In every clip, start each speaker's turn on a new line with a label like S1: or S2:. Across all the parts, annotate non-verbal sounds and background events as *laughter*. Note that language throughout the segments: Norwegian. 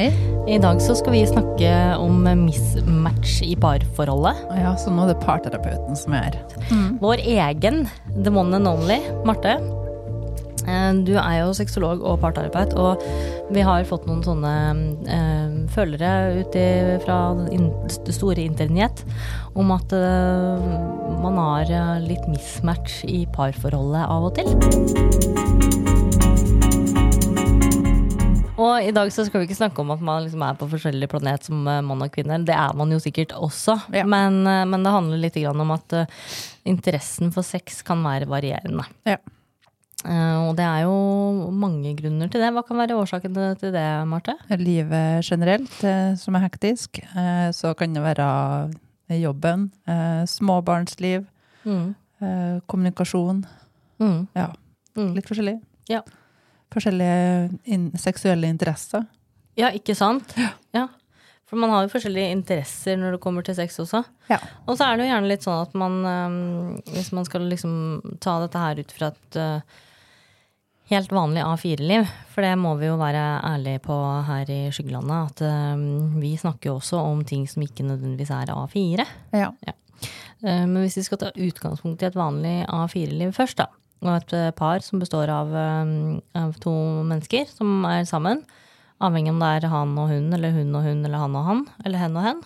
S1: Hei.
S2: I dag så skal vi snakke om mismatch i parforholdet.
S1: Ja, så nå er det parterapeuten som er her.
S2: Vår egen the one and only Marte. Eh, Du er jo sexolog og parterapeut, og vi har fått noen sånne eh, følgere ut fra det store internett om at eh, man har litt mismatch i parforholdet av og til. Og i dag så skal vi ikke snakke om at man liksom er på forskjellig planet som eh, mann og kvinne. Det er man jo sikkert også,
S1: Ja.
S2: men, eh, men det handler litt om at eh, interessen for sex kan være varierende.
S1: Ja.
S2: Og det er jo mange grunner til det. Hva kan være årsaken til- det, Marte?
S1: Livet generelt, som er hektisk. Så kan det være jobben, småbarnsliv,
S2: Mm.
S1: kommunikasjon.
S2: Mm.
S1: Ja,
S2: Mm.
S1: litt forskjellig.
S2: Ja.
S1: Forskjellige in seksuelle interesser.
S2: Ja, ikke sant? Ja. For man har jo forskjellige interesser når det kommer til sex også.
S1: Ja.
S2: Og så er det jo gjerne litt sånn at man eh, Hvis man skal liksom ta dette her ut fra et eh, helt vanlig A4-liv, for det må vi jo være ærlige på her i Skyggelandet, at eh, vi snakker jo også om ting som ikke nødvendigvis er A4.
S1: Ja.
S2: Eh, Men hvis vi skal ta utgangspunkt i et vanlig A4-liv først, da, og et eh, par som består av, eh, av to mennesker som er sammen, avhengig om det er han og hun, eller hun og hun, eller han og han, eller hen og hen,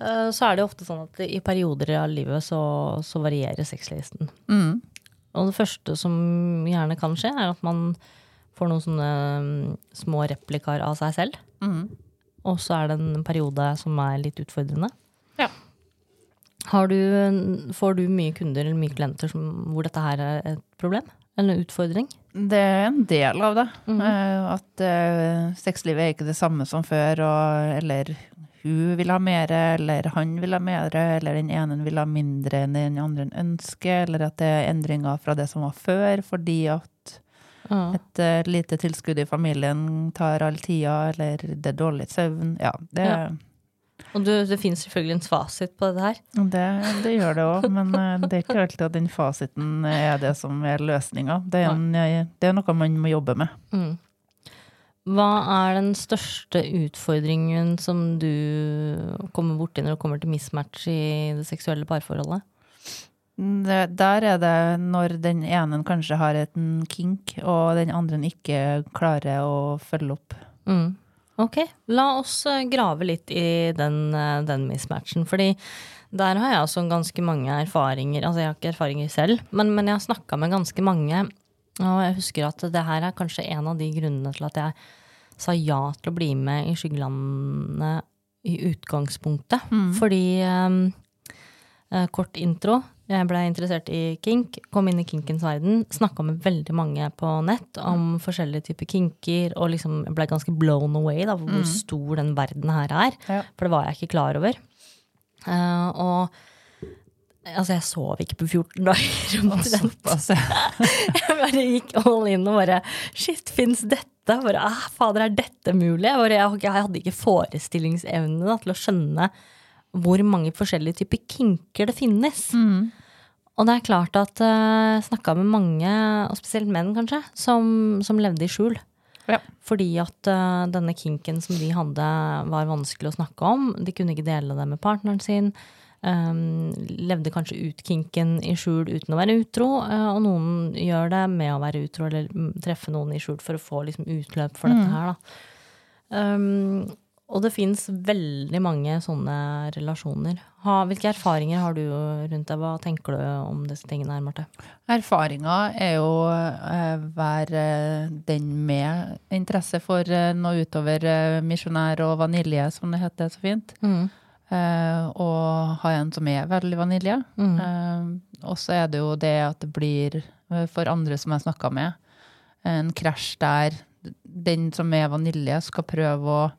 S2: eh, så er det ofte sånn at i perioder av livet så, så varierer sexlisten.
S1: Mm.
S2: Og det første som gjerne kan skje, er at man får noen sånne mm, små replikaer av seg selv.
S1: Mm.
S2: Og så er det en periode som er litt utfordrende.
S1: Ja.
S2: Har du, får du mye kunder eller mye klienter som, hvor dette her er et problem? Eller en utfordring?
S1: Det er en del av det.
S2: Mm
S1: -hmm. At uh, sexlivet er ikke det samme som før, og, eller hun vil ha mer, eller han vil ha mer, eller den ene vil ha mindre enn den andre ønsker, eller at det er endringer fra det som var før, fordi at
S2: Ja.
S1: et uh, lite tilskudd i familien tar all tida, eller det er dårlig søvn. Ja, det,
S2: Ja. Og du, det finnes selvfølgelig en fasit på dette her.
S1: det, det gjør det òg, men eh, det er ikke alltid at den fasiten er det som er løsninga. Det, eh, det er noe man må jobbe med.
S2: Mm. Hva er den største utfordringen som du kommer borti når det kommer til mismatch i det seksuelle parforholdet?
S1: Det, der er det når den ene kanskje har en kink, og den andre ikke klarer å følge opp.
S2: Mm. Ok, la oss eh, grave litt i den, eh, den mismatchen. Fordi der har jeg også ganske mange erfaringer. Altså jeg har ikke erfaringer selv, men, men jeg har snakka med ganske mange. Og jeg husker at det her er kanskje en av de grunnene til at jeg sa ja til å bli med i Skyggelandet i utgangspunktet. Fordi eh, eh, Kort intro. Jeg ble interessert i kink, kom inn i kinkens verden, snakka med veldig mange på nett om forskjellige typer kinker, og liksom ble ganske blown away da, hvor stor den verden her er.
S1: Ja.
S2: For det var jeg ikke klar over. Uh, og altså, jeg sov ikke på 14 dager. *laughs* omtrent.
S1: Altså, *laughs*
S2: Jeg bare gikk all in og bare Shit, fins dette? Bare, ah, fader, er dette mulig? Jeg, bare, jeg, hadde ikke forestillingsevne da, til å skjønne hvor mange forskjellige typer kinker det finnes. Og det er klart at uh, jeg snakka med mange, og spesielt menn kanskje, som, som levde i skjul.
S1: Ja.
S2: Fordi at uh, denne kinken som de hadde, var vanskelig å snakke om. De kunne ikke dele det med partneren sin. Um, levde kanskje ut kinken i skjul uten å være utro. Uh, og noen gjør det med å være utro, eller mm, treffe noen i skjul for å få liksom, utløp for dette her. Da. Um, og det fins veldig mange sånne relasjoner. Ha, hvilke erfaringer har du rundt deg? Hva tenker du om disse tingene her, Marte?
S1: Erfaringa er jo eh, være den med interesse for eh, noe utover eh, misjonær og vanilje, som det heter så fint. Eh, og ha en som er veldig vanilje. Eh, og så er det jo det at det blir, eh, for andre som jeg snakka med, en krasj der den som er vanilje, skal prøve å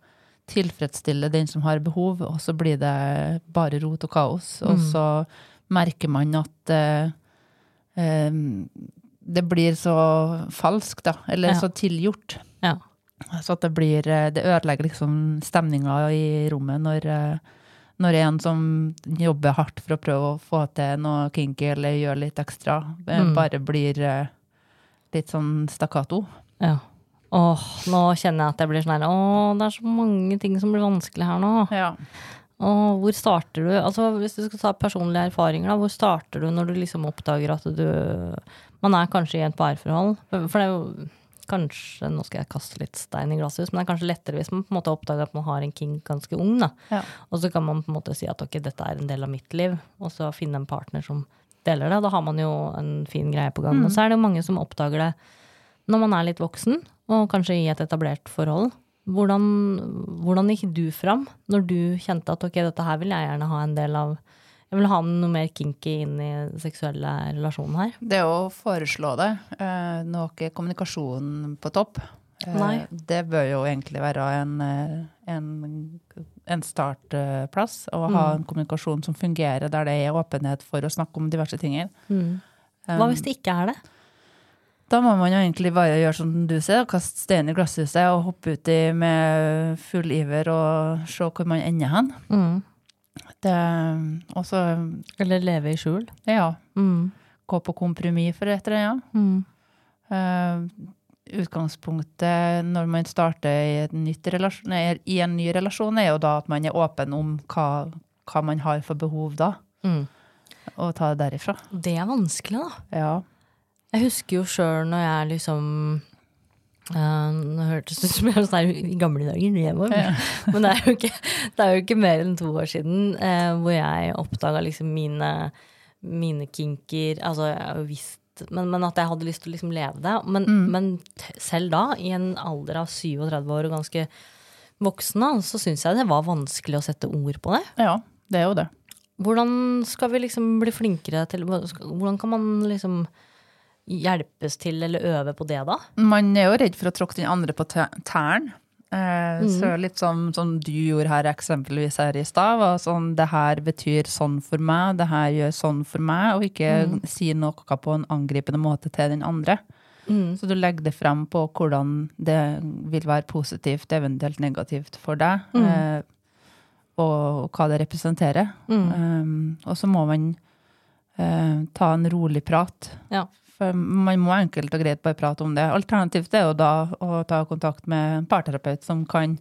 S1: tilfredsstille den som har behov, og så blir det bare rot og kaos. Og så merker man at eh, eh, det blir så falskt, da. Eller
S2: Ja.
S1: så tilgjort.
S2: Ja.
S1: Så at det blir eh, Det ødelegger liksom stemninga i rommet når, eh, når en som jobber hardt for å prøve å få til noe kinky eller gjøre litt ekstra, eh,
S2: Mm.
S1: bare blir litt sånn stakkato.
S2: Ja. Åh, nå kjenner jeg at jeg blir sånn her Åh, det er så mange ting som blir vanskelig her nå.
S1: Ja.
S2: Åh, hvor starter du? Altså, hvis du skal ta personlige erfaringer, da, hvor starter du når du liksom oppdager at du Man er kanskje i et parforhold. For det er jo kanskje Nå skal jeg kaste litt stein i glasshus, men det er kanskje lettere hvis man på en måte oppdager at man har en king ganske ung. da.
S1: Ja.
S2: Og så kan man på en måte si at ok, dette er en del av mitt liv, og så finne en partner som deler det. Da har man jo en fin greie på gang. Og så er det jo mange som oppdager det når man er litt voksen, og kanskje i et etablert forhold. Hvordan, hvordan gikk du fram når du kjente at ok, dette her vil jeg gjerne ha en del av Jeg vil ha noe mer kinky inn i seksuelle relasjoner her.
S1: Det å foreslå det, eh, nå er ikke kommunikasjonen på topp. Eh,
S2: Nei.
S1: Det bør jo egentlig være en, eh, en, en startplass. Å ha
S2: Mm.
S1: en kommunikasjon som fungerer, der det er åpenhet for å snakke om diverse ting.
S2: Hva hvis det ikke er det?
S1: Da må man jo egentlig bare gjøre som du sier, kaste stein i glasshuset og hoppe uti med full iver og se hvor man ender hen.
S2: Mm.
S1: Det, også,
S2: Eller leve i skjul?
S1: ja,
S2: Mm.
S1: gå på kompromiss for et eller annet.
S2: Mm.
S1: Uh, utgangspunktet når man starter i, et nytt relasjon, nei, i en ny relasjon, er jo da at man er åpen om hva, hva man har for behov da,
S2: Mm.
S1: og ta det derifra.
S2: Det er vanskelig, da.
S1: Ja.
S2: Jeg husker jo sjøl når jeg liksom uh, Nå hørtes det ut som jeg var sånn i gamle dager, jeg var, men det er, jo ikke, det er jo ikke mer enn to år siden uh, hvor jeg oppdaga liksom mine, mine kinker Altså, jeg har jo visst men, men at jeg hadde lyst til å liksom leve det. Men, men t- selv da, i en alder av 37 år og ganske voksen, så syns jeg det var vanskelig å sette ord på det.
S1: ja, det er jo det.
S2: Hvordan skal vi liksom bli flinkere til Hvordan kan man liksom hjelpes til eller øve på det, da?
S1: Man er jo redd for å tråkke den andre på tæ- tærne. Eh, Så litt sånn som du gjorde her eksempelvis her i stad. Sånn, det her betyr sånn for meg, det her gjør sånn for meg, og ikke si noe på en angripende måte til den andre. Så du legger det frem på hvordan det vil være positivt, eventuelt negativt for deg, eh, og hva det representerer. Um, og så må man eh, ta en rolig prat.
S2: Ja.
S1: For man må enkelt og greit bare prate om det. Alternativt er jo da å ta kontakt med en parterapeut som kan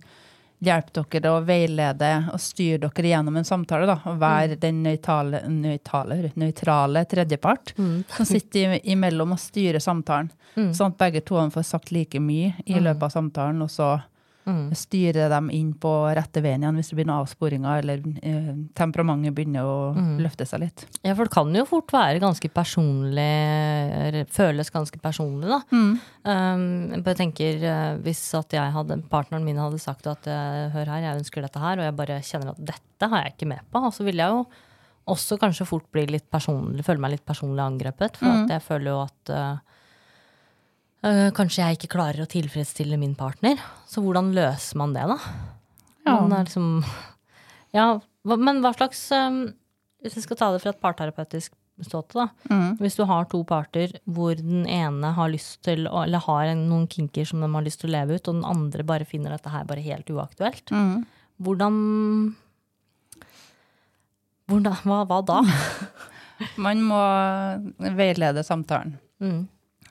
S1: hjelpe dere og veilede og styre dere gjennom en samtale. Da, og være den nøytrale, nøytale, nøytrale tredjepart som sitter imellom og styrer samtalen. Sånn at begge to får sagt like mye i løpet av samtalen, og så styre dem inn på rette veien igjen hvis det blir noen avsporinger eller eh, temperamentet begynner å løfte seg litt.
S2: Ja, for det kan jo fort være ganske personlig eller Føles ganske personlig, da. Um, jeg tenker eh, Hvis at jeg hadde, partneren min hadde sagt at eh, hør her, jeg ønsker dette her, og jeg bare kjenner at dette har jeg ikke med på, så ville jeg jo også kanskje fort bli litt personlig, føle meg litt personlig angrepet. For at jeg føler jo at eh, kanskje jeg ikke klarer å tilfredsstille min partner. Så hvordan løser man det, da?
S1: Ja.
S2: Man er liksom Ja, men hva slags um, Hvis jeg skal ta det fra et parterapeutisk ståte, da. Hvis du har to parter hvor den ene har lyst til eller har noen kinker som de har lyst til å leve ut, og den andre bare finner dette her bare helt uaktuelt, hvordan hvordan, hva, hva da? *laughs*
S1: Man må veilede samtalen.
S2: Mm.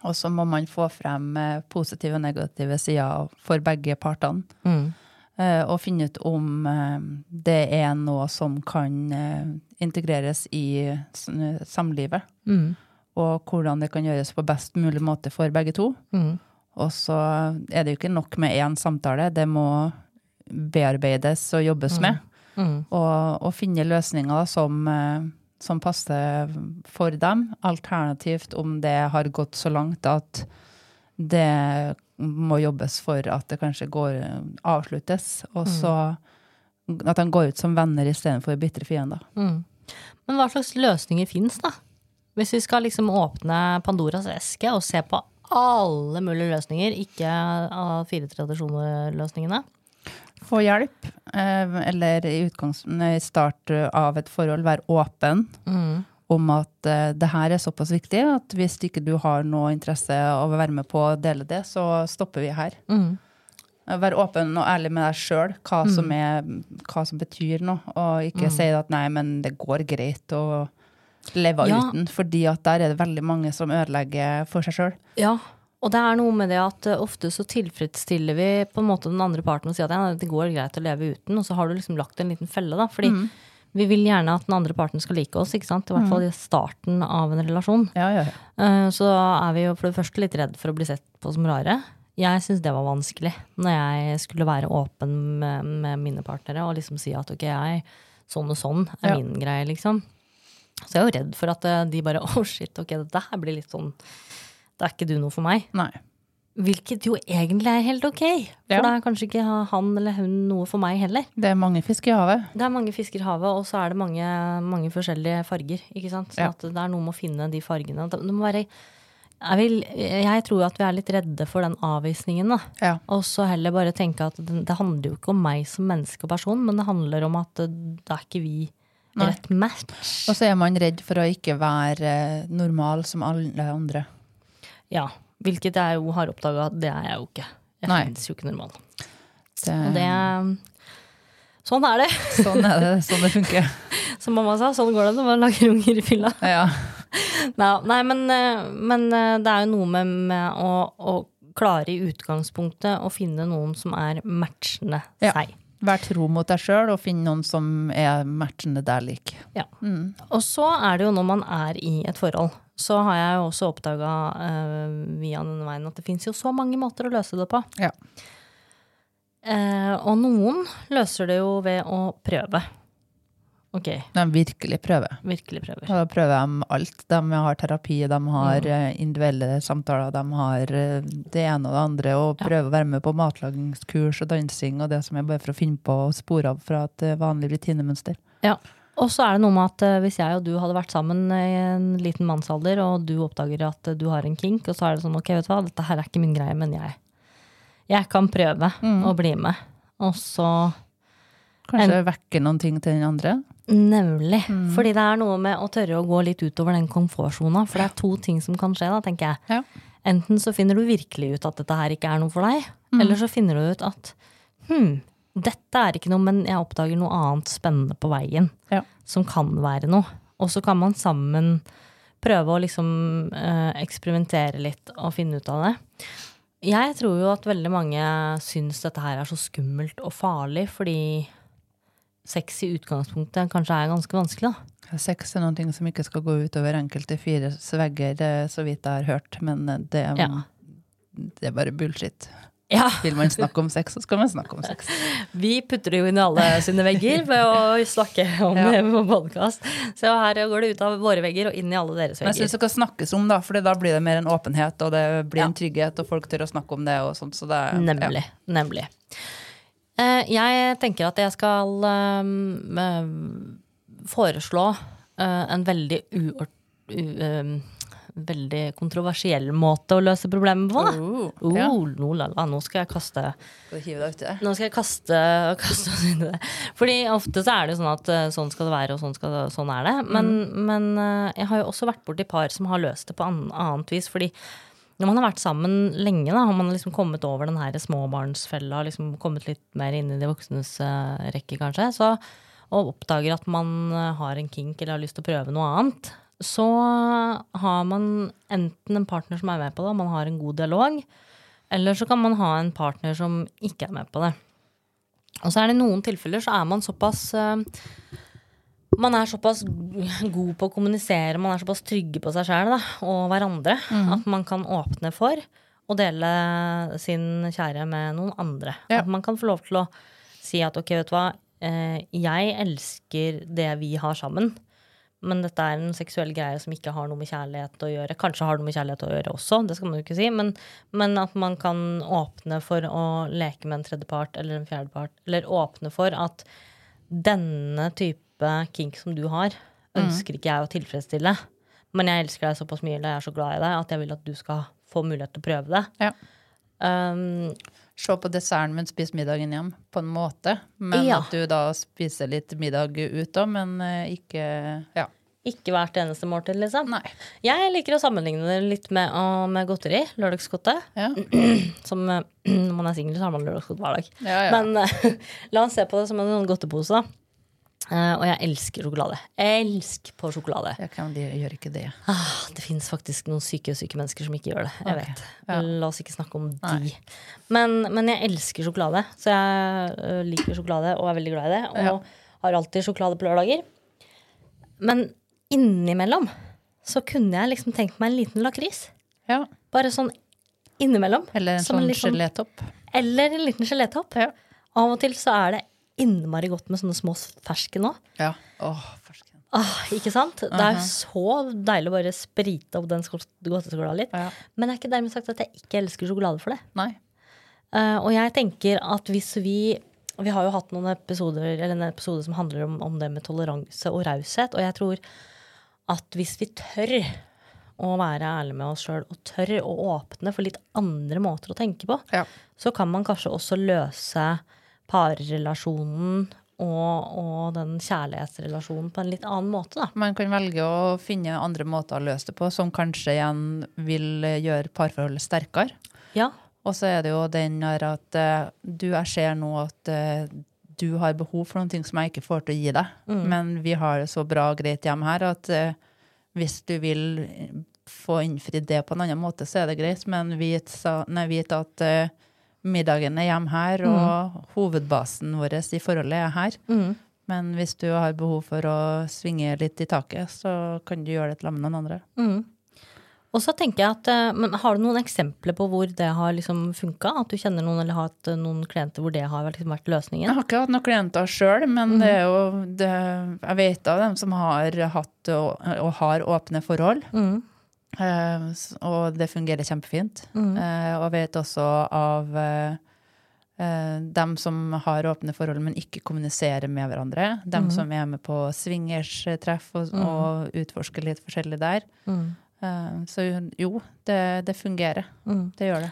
S1: Og så må man få frem eh, positive og negative sider for begge partene.
S2: Mm.
S1: Eh, Og finne ut om eh, det er noe som kan integreres i samlivet.
S2: Mm.
S1: Og hvordan det kan gjøres på best mulig måte for begge to.
S2: Mm.
S1: Og så er det jo ikke nok med én samtale, det må bearbeides og jobbes med.
S2: Mm.
S1: Og, og finne løsninger som, som passer for dem. Alternativt om det har gått så langt at det må jobbes for at det kanskje går, avsluttes. Og så at de går ut som venner istedenfor bitre fiender.
S2: Mm. Men hva slags løsninger fins, da? Hvis vi skal liksom åpne Pandoras eske og se på alle mulige løsninger, ikke av fire tradisjoner-løsningene.
S1: Få hjelp, eh, eller i, i start av et forhold være åpen
S2: Mm.
S1: om at eh, det her er såpass viktig at hvis ikke du har noe interesse av å være med på å dele det, så stopper vi her.
S2: Mm.
S1: Vær åpen og ærlig med deg sjøl, hva, som er- hva som betyr noe. Og ikke si at nei, men det går greit å leve
S2: Ja.
S1: uten. Fordi at der er det veldig mange som ødelegger for seg sjøl.
S2: Ja, Og det er noe med det at eh, ofte så tilfredsstiller vi på en måte den andre parten og sier at ja, det går greit å leve uten, og så har du liksom lagt en liten felle, da. Fordi vi vil gjerne at den andre parten skal like oss, ikke sant. I hvert fall i starten av en relasjon.
S1: Ja, ja, ja.
S2: Eh, Så er vi jo for det første litt redd for å bli sett på som rare. Jeg syns det var vanskelig når jeg skulle være åpen med, med mine partnere og liksom si at ok, jeg, sånn og sånn er min greie, liksom. Så jeg er jo redd for at eh, de bare *laughs* å shit, ok, dette her blir litt sånn Det er ikke du noe for meg.
S1: Nei.
S2: Hvilket jo egentlig er helt ok. For
S1: Ja.
S2: da er kanskje ikke han eller hun noe for meg heller.
S1: Det er mange fisk i havet.
S2: Det er mange fisker i havet, og så er det mange, mange forskjellige farger. ikke sant? Så
S1: Ja.
S2: at det er noe med å finne de fargene. Det må være, jeg, vil, jeg tror at vi er litt redde for den avvisningen. da.
S1: Ja.
S2: Og så heller bare tenke at det, det handler jo ikke om meg som menneske og person, men det handler om at det, det er ikke vi rett match.
S1: Og så er man redd for å ikke være eh, normal som alle andre.
S2: Ja, Hvilket jeg jo har oppdaga at det er jeg jo ikke. Jeg finnes jo ikke normal.
S1: Det,
S2: Og det Sånn er det.
S1: sånn er det. Sånn det funker. *laughs*
S2: Som mamma sa, sånn går det når man lager unger i fylla.
S1: Ja. *laughs*
S2: Nei, men, eh, men eh, det er jo noe med, med å, å klare i utgangspunktet å finne noen som er matchende
S1: Ja.
S2: seg.
S1: Vær tro mot deg sjøl og finn noen som er matchende deg lik.
S2: Ja. Og så er det jo når man er i et forhold, så har jeg jo også oppdaga via denne veien at det fins jo så mange måter å løse det på.
S1: Ja.
S2: Uh, og noen løser det jo ved å prøve. Ok,
S1: De virkelig prøver.
S2: virkelig prøver.
S1: Da prøver de alt. De har terapi, de har
S2: Mm.
S1: eh, individuelle samtaler, de har eh, det ene og det andre, og prøver å være med på matlagingskurs og dansing og det som er bare for å finne på og spore av fra et eh, vanlig rutinemønster.
S2: Ja. Og så er det noe med at eh, hvis jeg og du hadde vært sammen i en liten mannsalder, og du oppdager at du har en kink, og så er det sånn ok, vet du hva, dette her er ikke min greie, men jeg, jeg kan prøve å bli med. Og så
S1: Kanskje vekke noen ting til den andre.
S2: Nemlig. Fordi det er noe med å tørre å gå litt utover den komfortsona. For det er to ting som kan skje, da, tenker jeg.
S1: Ja.
S2: Enten så finner du virkelig ut at dette her ikke er noe for deg, eller så finner du ut at hm, dette er ikke noe, men jeg oppdager noe annet spennende på veien
S1: Ja.
S2: som kan være noe. Og så kan man sammen prøve å liksom eh, eksperimentere litt og finne ut av det. Jeg tror jo at veldig mange syns dette her er så skummelt og farlig, fordi sex i utgangspunktet kanskje er ganske vanskelig, da.
S1: Sex er noe som ikke skal gå utover enkelte fire vegger, så vidt jeg har hørt, men eh, det,
S2: Ja.
S1: det er bare bullshit.
S2: Ja,
S1: Vil man snakke om sex, så skal man snakke om sex. *laughs*
S2: vi putter det jo inn i alle sine vegger ved å snakke om
S1: Ja.
S2: det på podkast. Så her går det ut av våre vegger og inn i alle deres vegger.
S1: Men jeg syns det skal snakkes om, da, for da blir det mer en åpenhet, og det blir
S2: Ja.
S1: en trygghet, og folk tør å snakke om det og sånt. Så det, nemlig.
S2: Nemlig. Nemlig. Eh, jeg tenker at jeg skal um, eh, foreslå eh, en veldig uort... U, um, veldig kontroversiell måte å løse problemet på.
S1: Oh,
S2: Oh,
S1: ja.
S2: no, la, la, nå skal jeg kaste? Nå skal jeg kaste, kaste oss inn i det. Fordi ofte så er det sånn at eh, sånn skal det være, og sånn, skal sånn er det. Men, men eh, jeg har jo også vært borti par som har løst det på an, annet vis. Fordi når man har vært sammen lenge, da, har man liksom kommet over den her småbarnsfella, liksom kommet litt mer inn i de voksnes uh, rekke, kanskje, så, og oppdager at man har en kink eller har lyst til å prøve noe annet, så har man enten en partner som er med på det, og man har en god dialog, eller så kan man ha en partner som ikke er med på det. Og så er det noen tilfeller så er man såpass eh, Man er såpass god på å kommunisere, man er såpass trygge på seg sjæl og hverandre at man kan åpne for å dele sin kjære med noen andre.
S1: Ja.
S2: At man kan få lov til å si at ok, vet du hva, eh, jeg elsker det vi har sammen. Men dette er en seksuell greie som ikke har noe med kjærlighet å gjøre. Kanskje har det noe med kjærlighet å gjøre også, det skal man jo ikke si. Men, men at man kan åpne for å leke med en tredjepart eller en fjerdepart. Eller åpne for at denne type kink som du har, ønsker ikke jeg å tilfredsstille. Men jeg elsker deg såpass mye, eller jeg er så glad i deg, at jeg vil at du skal få mulighet til å prøve det.
S1: Ja.
S2: Um,
S1: Se på desserten, men spise middagen hjem, på en måte. Men
S2: Ja.
S1: at du da spiser litt middag ut òg, men eh, ikke Ja.
S2: ikke hvert eneste måltid, liksom.
S1: Nei.
S2: Jeg liker å sammenligne det litt med, uh, med godteri. Lørdagsgodtet.
S1: Ja. *clears throat*
S2: Som *clears throat* når man er singel, så har man lørdagsgodt hver dag.
S1: Ja, ja.
S2: Men uh, *laughs* la oss se på det som en sånn godtepose. da. Eh, og jeg elsker sjokolade. Elsk på sjokolade.
S1: Jeg kan, de gjør ikke det.
S2: Ah, det fins faktisk noen syke syke mennesker som ikke gjør det. Jeg
S1: okay.
S2: vet.
S1: ja.
S2: La oss ikke snakke om de. Men, men jeg elsker sjokolade. Så jeg ø, liker sjokolade og er veldig glad i det. Og
S1: Ja.
S2: har alltid sjokolade på lørdager. Men innimellom så kunne jeg liksom tenkt meg en liten lakris.
S1: Ja.
S2: Bare sånn innimellom.
S1: Eller en sånn gelétopp.
S2: Eller en liten gelétopp. Av og til så er det innmari godt med sånne små fersken òg.
S1: ja. Åh, fersken.
S2: Ah, ikke sant? Det er
S1: jo
S2: så deilig å bare sprite opp den godtesjokoladen litt.
S1: Ja.
S2: Men det er ikke dermed sagt at jeg ikke elsker sjokolade for det.
S1: Nei.
S2: Uh, og jeg tenker at hvis vi Vi har jo hatt noen episoder Eller en episode som handler om, om det med toleranse og raushet. Og jeg tror at hvis vi tør å være ærlige med oss sjøl, og tør å åpne for litt andre måter å tenke på,
S1: Ja.
S2: så kan man kanskje også løse parrelasjonen og, og den kjærlighetsrelasjonen på en litt annen måte, da.
S1: Man kan velge å finne andre måter å løse det på, som kanskje igjen vil gjøre parforholdet sterkere.
S2: Ja.
S1: Og så er det jo den der at eh, du, jeg ser nå at eh, du har behov for ting som jeg ikke får til å gi deg. Men vi har det så bra og greit hjemme her at eh, hvis du vil få innfridd det på en annen måte, så er det greit. Men vit, nei, vit at middagen er hjemme her, og hovedbasen vår i forholdet er her.
S2: Mm.
S1: Men hvis du har behov for å svinge litt i taket, så kan du gjøre det sammen med noen andre.
S2: Mm. Og så tenker jeg at, eh, men Har du noen eksempler på hvor det har liksom funka? At du kjenner noen eller har hatt eh, noen klienter hvor det har liksom vært løsningen?
S1: Jeg har ikke hatt noen klienter sjøl, men det er jo det, jeg vet av dem som har hatt og, og har åpne forhold.
S2: Mm.
S1: Eh, og det fungerer kjempefint.
S2: Mm.
S1: Uh, og vet også av uh, eh, dem som har åpne forhold, men ikke kommuniserer med hverandre. Dem som er med på swingerstreff og, og utforsker litt forskjellig der.
S2: Mm.
S1: Eh, så jo, det, det fungerer.
S2: Mm.
S1: Det gjør det.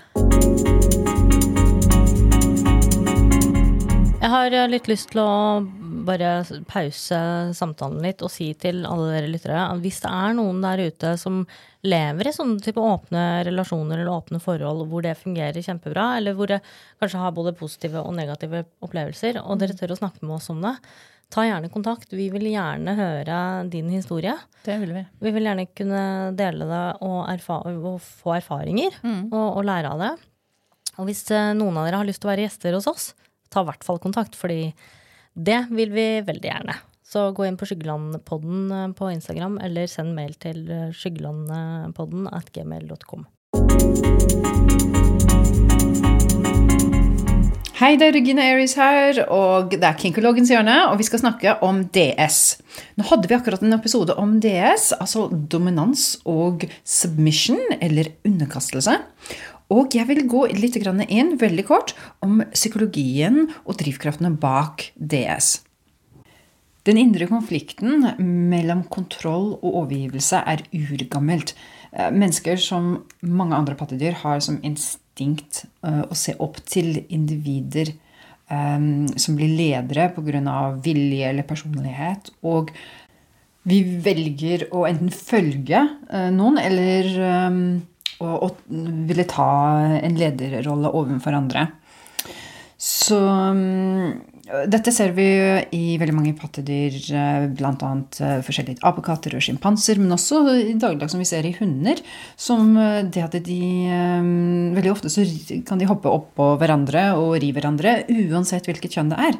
S2: Jeg har litt lyst til å bare pause samtalen litt og si til alle dere lyttere at hvis det er noen der ute som lever i sånne type åpne relasjoner eller åpne forhold hvor det fungerer kjempebra, eller hvor det kanskje har både positive og negative opplevelser, og dere tør å snakke med oss om det, ta gjerne kontakt. Vi vil gjerne høre din historie.
S1: Det vil vi.
S2: Vi vil gjerne kunne dele det og, erfa og få erfaringer og, og lære av det. Og hvis eh, noen av dere har lyst til å være gjester hos oss, ta i hvert fall kontakt, fordi det vil vi veldig gjerne. Så gå inn på Skyggelandpodden eh, på Instagram, eller send mail til eh, skyggelandpodden at gmail.com.
S3: Hei, det er Regina Aries her, og det er Kinkologens hjørne, og vi skal snakke om DS. Nå hadde vi akkurat en episode om DS, altså dominans og submission, eller underkastelse. Og jeg vil gå litt inn, veldig kort, om psykologien og drivkraftene bak DS. Den indre konflikten mellom kontroll og overgivelse er urgammelt. Eh, Mennesker som mange andre pattedyr har som instinkt eh, å se opp til individer eh, som blir ledere pga. vilje eller personlighet. Og vi velger å enten følge noen eller eh, å, å ville ta en lederrolle overfor andre. Så mm, dette ser vi i veldig mange pattedyr, bl.a. forskjellige apekatter og sjimpanser, men også i dagligdag som vi ser i hunder. Som eh, det at de eh, Veldig ofte så kan de hoppe opp på hverandre og ri hverandre, uansett hvilket kjønn det er.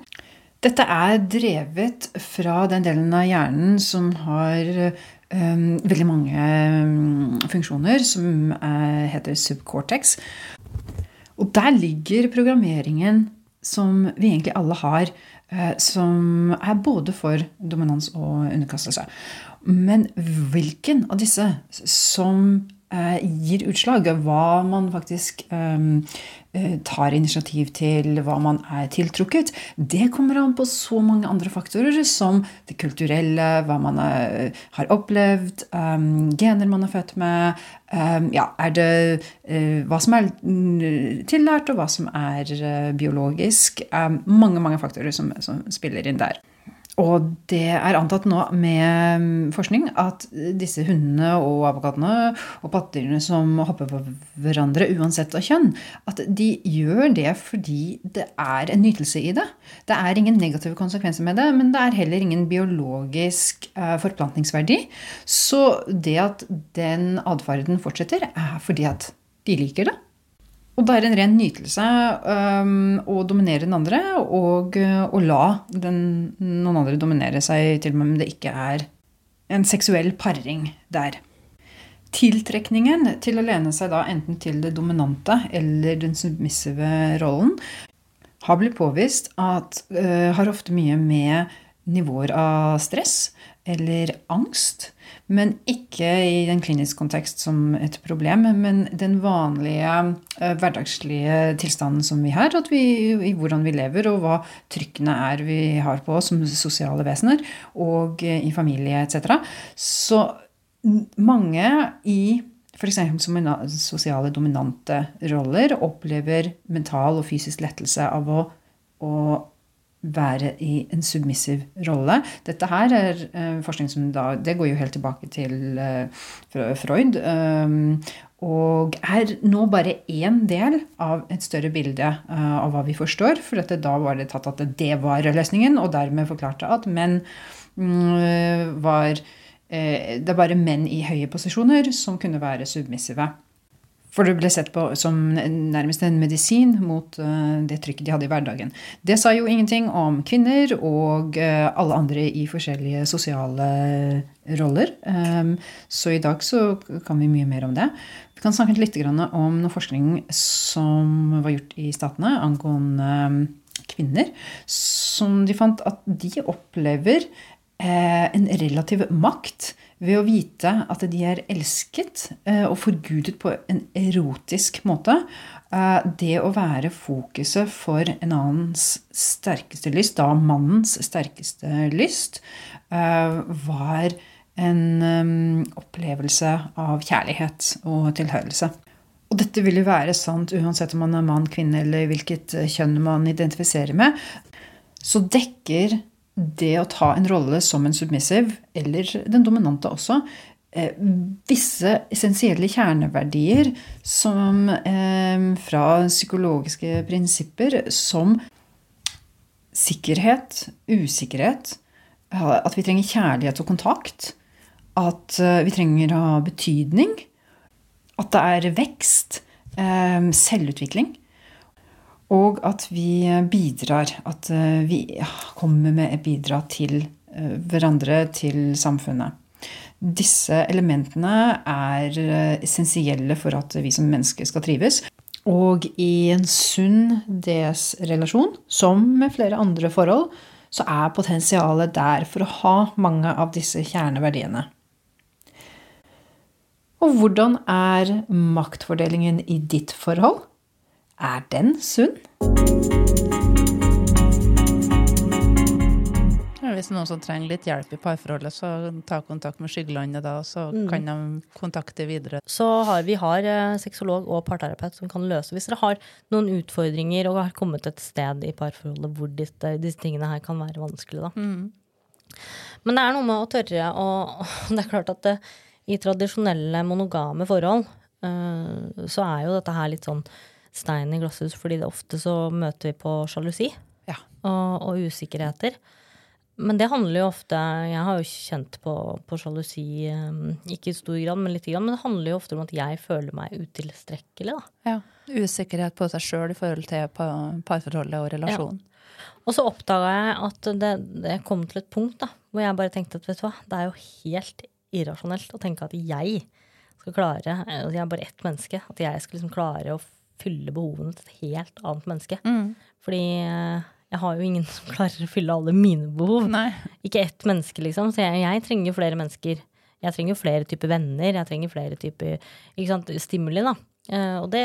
S3: Dette er drevet fra den delen av hjernen som har eh, veldig mange mm, funksjoner, som eh, heter subcortex. Og der ligger programmeringen som vi egentlig alle har, eh, som er både for dominans og underkastelse. Men hvilken av disse som eh, gir utslag, hva man faktisk eh, eh, tar initiativ til, hva man er tiltrukket, det kommer an på så mange andre faktorer, som det kulturelle, hva man er, har opplevd, um, gener man er født med, um, ja, er det uh, hva som er tillært, og hva som er uh, biologisk. Um, mange, mange faktorer som, som spiller inn der. Og det er antatt nå med mm, forskning at disse hundene og apekattene og pattedyrene som hopper på hverandre uansett av kjønn, at de gjør det fordi det er en nytelse i det. Det er ingen negative konsekvenser med det, men det er heller ingen biologisk uh, forplantningsverdi. Så det at den atferden fortsetter, er fordi at de liker det. Og det er en ren nytelse um, å dominere den andre og å la den, noen andre dominere seg, til og med om det ikke er en seksuell paring der. Tiltrekningen til å lene seg da enten til det dominante eller den submissive rollen har blitt påvist at uh, har ofte mye med nivåer av stress eller angst men ikke i den kliniske kontekst som et problem. Men den vanlige uh, hverdagslige tilstanden som vi har, vi, i hvordan vi lever, og hva trykkene er vi har på oss som sosiale vesener, og uh, i familie etc. Så mange i f.eks. sosiale dominante roller opplever mental og fysisk lettelse av å, å være i en submissiv rolle. Dette her er uh, forskning som da Det går jo helt tilbake til uh, Freud. Um, og er nå bare én del av et større bilde av hva vi forstår. For da var det tatt at det var løsningen, og dermed forklarte at menn um, var Det er bare menn i høye posisjoner som kunne være submissive. For det ble sett på som nærmest en medisin mot eh, det trykket de hadde i hverdagen. Det sa jo ingenting om kvinner og eh, alle andre i forskjellige sosiale roller. Ehm, så i dag så kan vi mye mer om det. Vi kan snakke litt om noe forskning som var gjort i Statene angående ehm, kvinner. Som de fant at de opplever eh, en relativ makt ved å vite at de er elsket eh, og forgudet på en erotisk måte. Eh, det å være fokuset for en annens sterkeste lyst, da mannens sterkeste lyst, eh, var en opplevelse av kjærlighet og tilhørelse. Og dette vil jo være sant uansett om man er mann, kvinne eller hvilket kjønn man identifiserer med. Så dekker det å ta en rolle som en submissive, eller den dominante også, eh, visse essensielle kjerneverdier som eh, fra psykologiske prinsipper som sikkerhet, usikkerhet, at vi trenger kjærlighet og kontakt, at eh, vi trenger å ha betydning, at det er vekst, selvutvikling. Og at vi bidrar. At eh, vi kommer med et bidrag til eh, hverandre, til samfunnet. Disse elementene er eh, essensielle for at vi som mennesker skal trives. Og i en sunn DS-relasjon, som med flere andre forhold, så er potensialet der for å ha mange av disse kjerneverdiene. Og hvordan er maktfordelingen i ditt forhold? Er den sunn?
S1: Hvis noen som trenger litt hjelp i parforholdet, så ta kontakt med Skyggelandet da, så mm. kan de kontakte videre.
S2: Så har vi har eh, sexolog og parterapeut som kan løse Hvis dere har noen utfordringer og har kommet et sted i parforholdet hvor disse, disse tingene her kan være vanskelig, da. Mm. Men det er noe med å tørre å *laughs* Det er klart at det, i tradisjonelle monogame forhold uh, så er jo dette her litt sånn stein i glasshus, fordi det ofte så møter vi på sjalusi ja. og, og, usikkerheter. Men det handler jo ofte Jeg har jo kjent på, på sjalusi, um, ikke i stor grad, men litt. Grann, men det handler jo ofte om at jeg føler meg utilstrekkelig. Da.
S1: Ja. Usikkerhet på seg sjøl i forhold til parforholdet og relasjonen. Ja.
S2: Og så oppdaga jeg at det, det, kom til et punkt da, hvor jeg bare tenkte at vet du hva, det er jo helt irrasjonelt å tenke at jeg skal klare at Jeg er bare ett menneske. At jeg skal liksom klare å fylle behovene til et helt annet menneske. Mm. Fordi eh, jeg har jo ingen *laughs* som klarer å fylle alle mine behov. Nei. Ikke ett menneske, liksom. Så jeg, jeg trenger jo flere mennesker. Jeg trenger jo flere typer venner. Jeg trenger flere typer sant, stimuli, da. Uh, og det,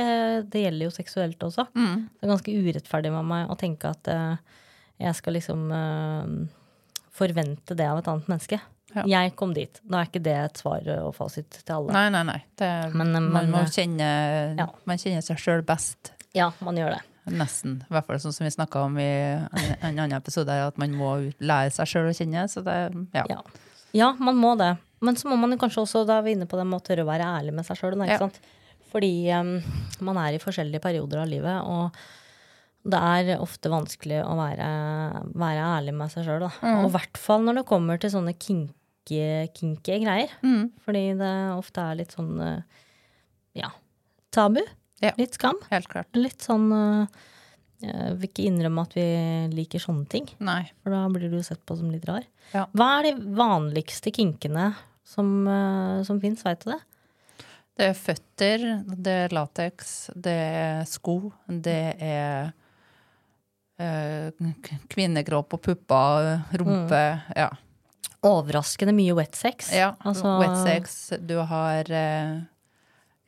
S2: det, gjelder jo seksuelt også. Mm. Det er ganske urettferdig med meg å tenke at uh, jeg skal liksom uh, forvente det av et annet menneske. Ja. Jeg kom dit. Da er ikke det et svar og fasit til alle.
S1: Nei, nei, nei. Det, men, man må kjenne, ja. man kjenner seg sjøl best.
S2: Ja, man gjør det.
S1: Nesten. I hvert fall sånn som vi snakka om i en, en annen episode, at man må lære seg sjøl å kjenne. Så det, ja.
S2: Ja. ja, man må det. Men så må man kanskje også, da er vi inne på det med å tørre å være ærlig med seg sjøl.
S1: Ja.
S2: Fordi um, man er i forskjellige perioder av livet, og det er ofte vanskelig å være, være ærlig med seg sjøl. Og i hvert fall når det kommer til sånne kinky, kinky greier.
S1: Mm.
S2: Fordi det ofte er litt sånn uh, ja, tabu.
S1: Ja.
S2: Litt skam.
S1: Helt klart.
S2: Litt sånn Jeg vil ikke innrømme at vi liker sånne ting.
S1: Nei.
S2: For da blir du sett på som litt rar.
S1: Ja.
S2: Hva er de vanligste kinkene som, som fins, veit du det?
S1: Det er føtter, det er lateks, det er sko, det er eh, kvinnekropp og pupper, rumpe. Ja.
S2: Overraskende mye wet sex.
S1: ja.
S2: Altså-
S1: Wet sex. Du har eh,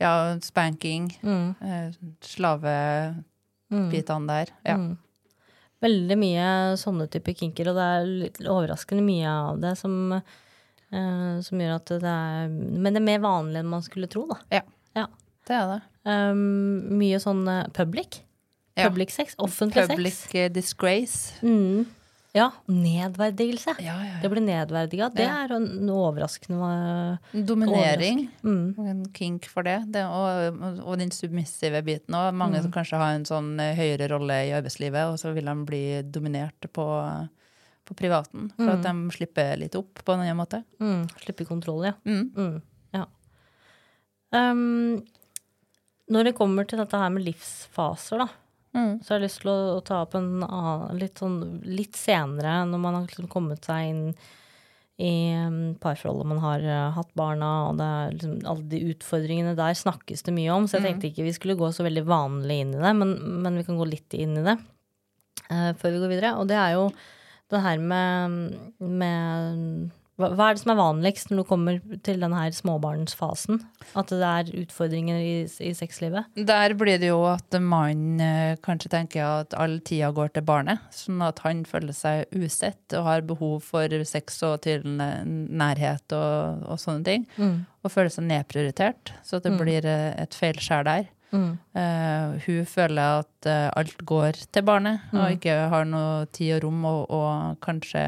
S1: ja, spanking.
S2: Mm,
S1: Eh, Slavebitene der. Ja.
S2: mm. Veldig mye sånne typer kinker, og det er litt overraskende mye av det som, eh, som gjør at det er Men det er mer vanlig enn man skulle tro, da.
S1: Ja.
S2: Ja.
S1: Det er det.
S2: Um, mye sånn eh, public.
S1: Ja.
S2: Public sex. Offentlig
S1: Public
S2: sex.
S1: Public disgrace.
S2: Mm. Ja. Nedverdigelse.
S1: Ja, ja,
S2: Det blir nedverdiga. Det
S1: Ja.
S2: er en overraskende
S1: Dominering.
S2: mm.
S1: En kink for det. det og, og den submissive biten òg. Mange
S2: Mm.
S1: som kanskje har en sånn eh, høyere rolle i arbeidslivet, og så vil de bli dominert på, på privaten. For at de slipper litt opp på en annen måte.
S2: Mm. Slippe kontroll, ja.
S1: Mm.
S2: Mm. ja. Um, når det kommer til dette her med livsfaser, da,
S1: Mm.
S2: så har lyst til å, å ta opp en annen litt, sånn, litt senere, når man har liksom kommet seg inn i um, parforholdet, man har uh, hatt barna, og det liksom, alle de utfordringene der snakkes det mye om, så jeg tenkte ikke vi skulle gå så veldig vanlig inn i det, men, men vi kan gå litt inn i det uh, før vi går videre. Og det er jo det her med, med hva, hva er det som er vanligst når du kommer til denne småbarnsfasen? At det er utfordringer i, i sexlivet?
S1: Der blir det jo at mannen eh, kanskje tenker at all tida går til barnet, sånn at han føler seg usett og har behov for sex og til nærhet og, og sånne ting. Og føler seg nedprioritert, så det blir eh, et feilskjær der.
S2: Mm.
S1: Uh, hun føler at uh, alt går til barnet, og ikke har noe tid og rom, og, og kanskje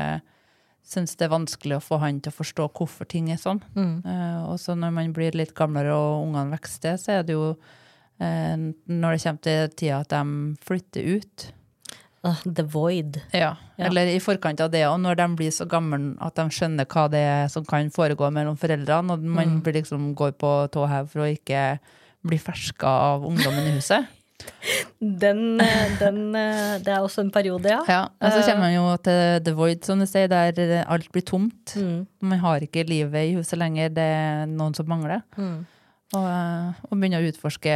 S1: syns det er vanskelig å få han til å forstå hvorfor ting er sånn.
S2: Mm.
S1: Uh, og så når man blir litt gamlere og ungene vokser, så er det jo uh, når det kommer til tida at de flytter ut.
S2: Uh, the void.
S1: Ja,
S2: Ja.
S1: Eller i forkant av det, og når de blir så gamle at de skjønner hva det er som kan foregå mellom foreldrene, og man blir liksom går på tå hev for å ikke bli ferska av ungdommen i huset.
S2: Den, eh, den, eh, det er også en periode, ja.
S1: Ja, og så kommer man jo til The Void, som du sier, der alt blir tomt.
S2: Mm.
S1: Man har ikke livet i huset lenger, det er noen som mangler.
S2: Mm.
S1: Og, eh, og begynne å utforske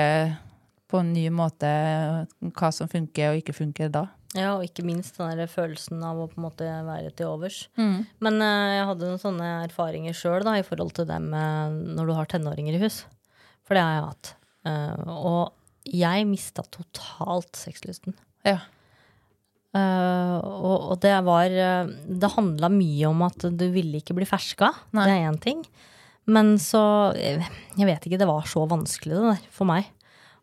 S1: på en ny måte hva som funker og ikke funker da.
S2: Ja, og ikke minst den følelsen av å på en måte være til overs.
S1: Mm.
S2: Men eh, jeg hadde noen sånne erfaringer sjøl i forhold til det med når du har tenåringer i hus. For det har jeg hatt. Eh, og jeg mista totalt sexlysten.
S1: Ja.
S2: Uh, og, og det var eh, Det handla mye om at du ville ikke bli ferska.
S1: Nei.
S2: Det er én ting. Men så eh, Jeg vet ikke, det var så vanskelig det der for meg.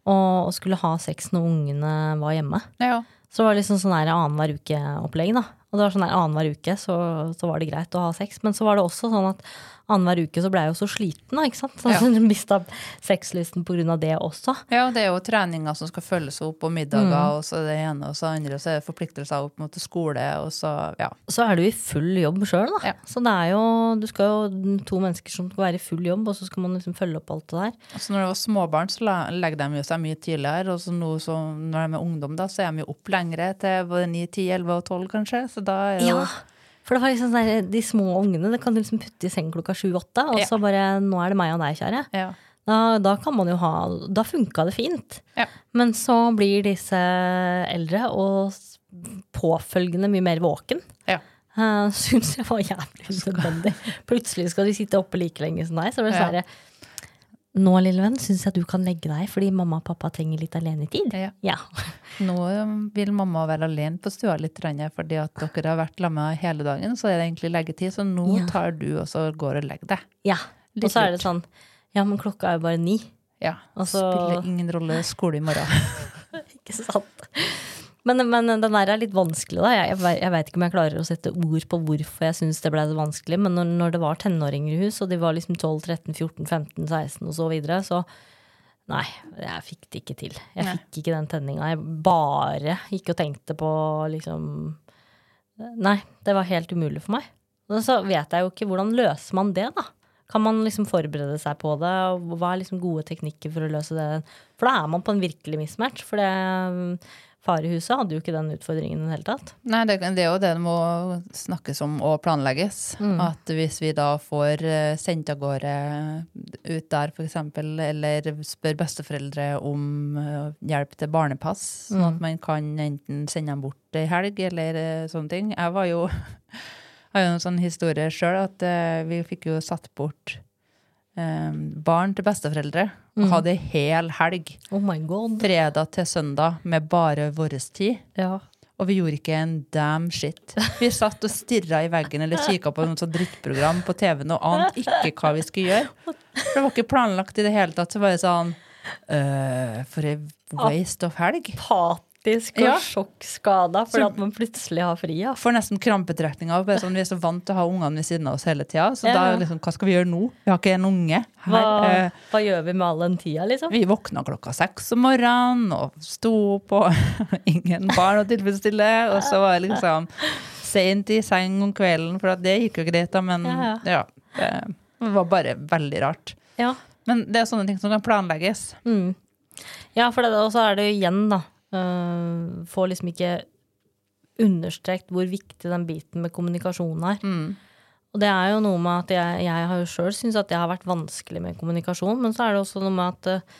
S2: Å skulle ha sex når ungene var hjemme.
S1: ja.
S2: Så det var liksom sånn annenhver uke-opplegg. da. Og det var sånn annenhver uke så, så var det greit å ha sex. Men så var det også sånn at annenhver uke så ble jeg jo så sliten, da, ikke sant. Så
S1: Ja. *laughs*
S2: mista sexlysten av det også.
S1: Ja, det er jo treninger som skal følges opp, og middager,
S2: Mm.
S1: og så det ene og så andre, og så er det forpliktelser opp mot skole, og så, ja.
S2: Så er du i full jobb sjøl, da.
S1: Ja.
S2: Så det er jo Du skal jo to mennesker som skal være i full jobb, og så skal man liksom følge opp alt det der.
S1: Altså når det var småbarn, så legger de jo seg mye tidligere, og så nå som når de er ungdom, da, så er de jo opp lengre til både 9, 10, 11 og 12, kanskje, så da er jo
S2: Ja, for det var liksom sånn der, De små ungene det kan du liksom putte i seng klokka sju-åtte, og så bare Nå er det meg og deg, kjære.
S1: ja.
S2: Da, da kan man jo ha Da funka det fint.
S1: Ja.
S2: Men så blir disse eldre og påfølgende mye mer våken.
S1: Ja. *laughs*
S2: Uh, Syns jeg var jævlig unødvendig. Plutselig skal de sitte oppe like lenge som deg. Så det er sånn Nå, lille venn, syns jeg du kan legge deg fordi mamma og pappa trenger litt alenetid.
S1: Ja.
S2: Ja. *laughs*
S1: Nå um, vil mamma være alene på stua litt, fordi at dere har vært sammen hele dagen, så er det egentlig leggetid, så nå
S2: Ja.
S1: tar du og så går og legger deg.
S2: ja. Og så er det sånn Ja, men klokka er jo bare ni.
S1: Ja,
S2: Og så-
S1: spiller ingen rolle skole i morgen. *laughs*
S2: Ikke sant. Men, men den der er litt vanskelig, da. Jeg, jeg, veit ikke om jeg klarer å sette ord på hvorfor jeg syns det ble så vanskelig. Men når, når, det var tenåringer i hus, og de var liksom 12, 13, 14, 15, 16 og så videre, så Nei, jeg fikk det ikke til. Jeg
S1: Nei.
S2: fikk ikke den tenninga. Jeg bare gikk og tenkte på liksom Nei, det var helt umulig for meg. Og så vet jeg jo ikke hvordan løser man det, da. Kan man liksom forberede seg på det? Hva er liksom gode teknikker for å løse det? For da er man på en virkelig mismatch. For det Farehuset hadde jo ikke den utfordringen i det hele tatt.
S1: Nei, det, det er jo det det må snakkes om og planlegges. At hvis vi da får eh, sendt av gårde ut der f.eks., eller spør besteforeldre om eh, hjelp til barnepass, sånn at man kan enten sende dem bort ei helg eller eh, sånne ting. Jeg var jo *laughs* har jo en sånn historie sjøl at vi fikk jo satt bort barn til besteforeldre og hadde ei hel helg.
S2: Oh my god.
S1: Fredag til søndag med bare vår tid.
S2: Ja.
S1: Og vi gjorde ikke en damn shit. Vi satt og stirra i veggen eller kikka på noe sånt drittprogram på TV-en og ante ikke hva vi skulle gjøre. For det var ikke planlagt i det hele tatt. Så bare sånn Uh, For ei waste of helg.
S2: Patisk og
S1: Ja.
S2: sjokkskada fordi
S1: Så-
S2: at man plutselig har fri. Ja.
S1: Får nesten krampetrekninger. Sånn, vi er så vant til å ha ungene ved siden av oss hele tida. Så
S2: Ja.
S1: da liksom, hva skal vi gjøre nå? Vi har ikke en unge.
S2: Hva,
S1: Her, eh,
S2: hva gjør vi med all den tida, liksom?
S1: vi våkna klokka seks om morgenen og sto opp, og *laughs* ingen barn å tilfredsstille. Og så var det liksom sent i seng om kvelden, for det gikk jo greit, da. Men
S2: Ja,
S1: ja, det var bare veldig rart.
S2: Ja.
S1: Men det er sånne ting som kan planlegges.
S2: Mm. Ja, for det, og så er det jo igjen, da. Uh, får liksom ikke understrekt hvor viktig den biten med kommunikasjon er. Og det er jo noe med at jeg, jeg har jo sjøl syntes at det har vært vanskelig med kommunikasjon, men så er det også noe med at uh,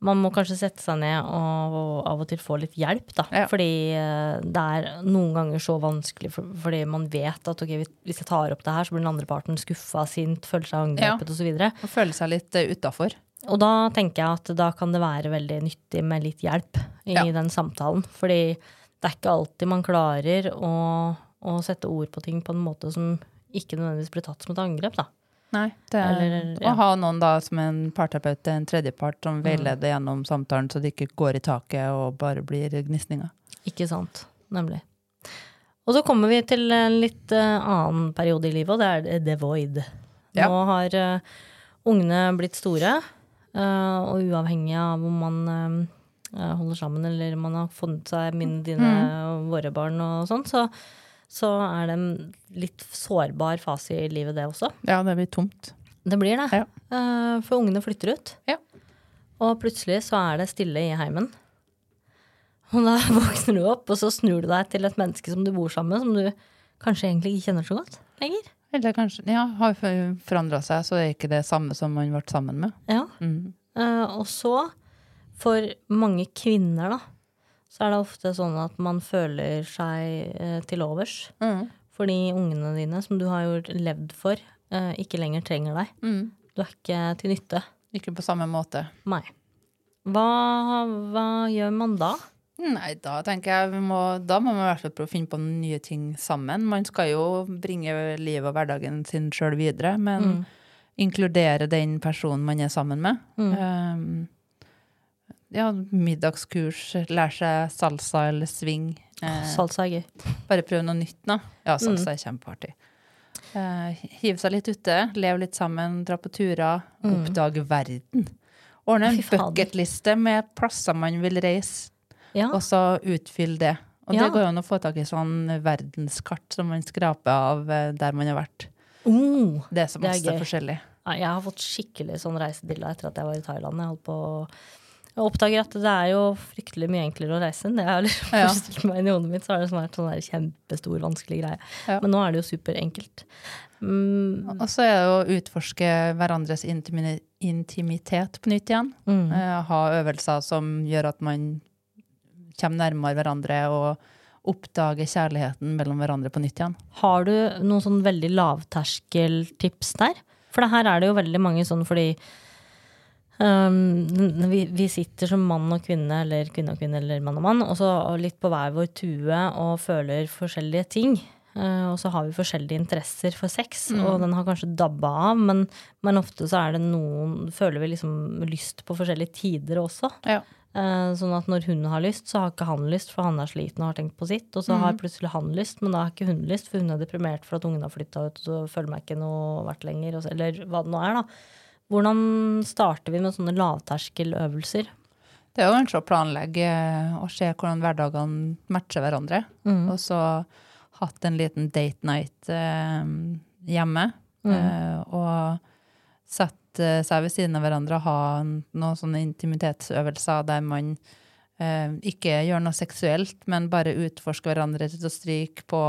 S2: man må kanskje sette seg ned og, og av og til få litt hjelp, da.
S1: Ja.
S2: Fordi uh, det er noen ganger så vanskelig for, fordi man vet at ok, hvis- jeg tar opp det her, så blir den andre parten skuffa, sint, føler seg angrepet
S1: Ja.
S2: og så videre.
S1: Å seg litt uh, utafor.
S2: Og da tenker jeg at da kan det være veldig nyttig med litt hjelp i
S1: Ja.
S2: den samtalen. Fordi det er ikke alltid man klarer å, å sette ord på ting på en måte som ikke nødvendigvis blir tatt som et angrep, da.
S1: Nei, det er,
S2: Eller, ja.
S1: Å ha noen da som en parterapeut, en tredjepart, som veileder gjennom samtalen, så det ikke går i taket og bare blir gnisninger.
S2: Ikke sant. Nemlig. Og så kommer vi til en litt eh, annen periode i livet, og det er the void.
S1: Ja.
S2: Nå har eh, ungene blitt store, og uavhengig av om man eh, holder sammen eller man har funnet seg mine, dine og våre barn og sånn, så, så er det en litt sårbar fase i livet, det også.
S1: Ja, det blir tomt.
S2: Det blir det.
S1: Ja.
S2: Eh, For ungene flytter ut.
S1: Ja.
S2: Og plutselig så er det stille i heimen. Og da *laughs* våkner du opp, og så snur du deg til et menneske som du bor sammen med, som du kanskje egentlig ikke kjenner så godt lenger.
S1: Eller kanskje Ja, har forandra seg, så er ikke det samme som man ble sammen med.
S2: Ja.
S1: Mm.
S2: Uh, og så, for mange kvinner, da, så er det ofte sånn at man føler seg uh, til overs.
S1: Mm.
S2: Fordi ungene dine, som du har jo levd for, uh, ikke lenger trenger deg.
S1: Mm.
S2: Du er ikke til nytte.
S1: Ikke på samme måte.
S2: Nei. Hva, hva gjør man da?
S1: Nei, da tenker jeg vi må, da må man i hvert fall prøve å finne på nye ting sammen. Man skal jo bringe livet og hverdagen sin sjøl videre, men inkludere den personen man er sammen med. Um, ja, middagskurs, lære seg salsa eller swing. Eh,
S2: Salsa er gøy.
S1: bare prøve noe nytt nå. Ja, salsa er kjempeartig. Eh, hive seg litt ute, leve litt sammen, dra på turer, oppdage verden. Ordne en bucketliste med plasser man vil reise
S2: Ja.
S1: og så utfylle det. Og
S2: Ja.
S1: det går jo an å få tak i sånn verdenskart som man skraper av eh, der man har vært.
S2: Oh,
S1: Det er så
S2: Det er
S1: masse
S2: gøy.
S1: forskjellig.
S2: Ja, Jeg har fått skikkelig sånn reisedilla etter at jeg var i Thailand. Jeg holdt på jeg oppdager at det er jo fryktelig mye enklere å reise enn det jeg har liksom
S1: Ja.
S2: forestilt meg inn i hodet mitt. Så har det sånn vært sånn der kjempestor, vanskelig greie.
S1: Ja.
S2: Men nå er det jo superenkelt. Mm,
S1: Og så er det å utforske hverandres intimitet på nytt igjen.
S2: mm.
S1: Eh, ha øvelser som gjør at man kommer nærmere hverandre og oppdager kjærligheten mellom hverandre på nytt igjen.
S2: Har du noen sånn veldig lavterskeltips der? For det her er det jo veldig mange sånn fordi um, vi, vi sitter som mann og kvinne, eller kvinne og kvinne, eller mann og mann, og så litt på hver vår tue og føler forskjellige ting. Uh, og så har vi forskjellige interesser for sex, og den har kanskje dabba av, men, men ofte så er det noen Føler vi liksom lyst på forskjellige tider også.
S1: Ja.
S2: Eh, Sånn at når hun har lyst, så har ikke han lyst, for han er sliten og har tenkt på sitt. Og så har plutselig han lyst, men da har ikke hun lyst, for hun er deprimert for at ungen har flytta ut, og så føler meg ikke noe verdt lenger, eller hva det nå er, da. Hvordan starter vi med sånne lavterskeløvelser?
S1: Det er jo kanskje å planlegge og se hvordan hverdagene matcher hverandre. Og så hatt en liten date night eh, hjemme. Eh, og sette seg ved siden av hverandre og ha noen sånne intimitetsøvelser der man eh, ikke gjør noe seksuelt, men bare utforsker hverandre til å stryke på,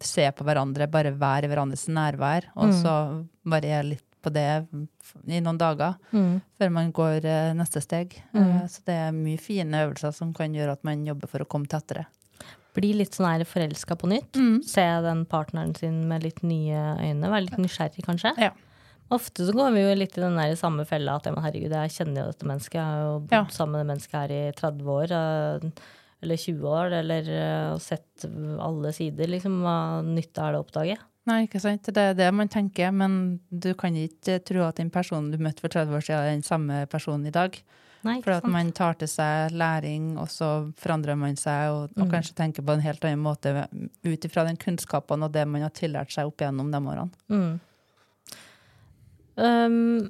S1: se på hverandre, bare være i hverandres nærvær. Og så variere litt på det i noen dager før man går eh, neste steg. Eh, så det er mye fine øvelser som kan gjøre at man jobber for å komme tettere.
S2: Bli litt sånn forelska på nytt. Se den partneren sin med litt nye øyne. Være litt nysgjerrig, kanskje.
S1: Ja.
S2: Ofte så går vi jo litt i den der samme fella at ja, herregud, jeg kjenner jo dette mennesket. Jeg har jo bodd
S1: Ja.
S2: sammen med det mennesket her i 30 år. eh, Eller 20 år. Eller sett alle sider. Liksom, hva nytte er det å oppdage?
S1: Nei, ikke sant? Det er det man tenker, men du kan ikke tro at den personen du møtte for 30 år siden, er den samme personen i dag.
S2: Nei,
S1: For at
S2: sant?
S1: man tar til seg læring, og så forandrer man seg, og, og kanskje tenker på en helt annen måte ut ifra den kunnskapen og det man har tillært seg opp gjennom de årene.
S2: Mm. Um,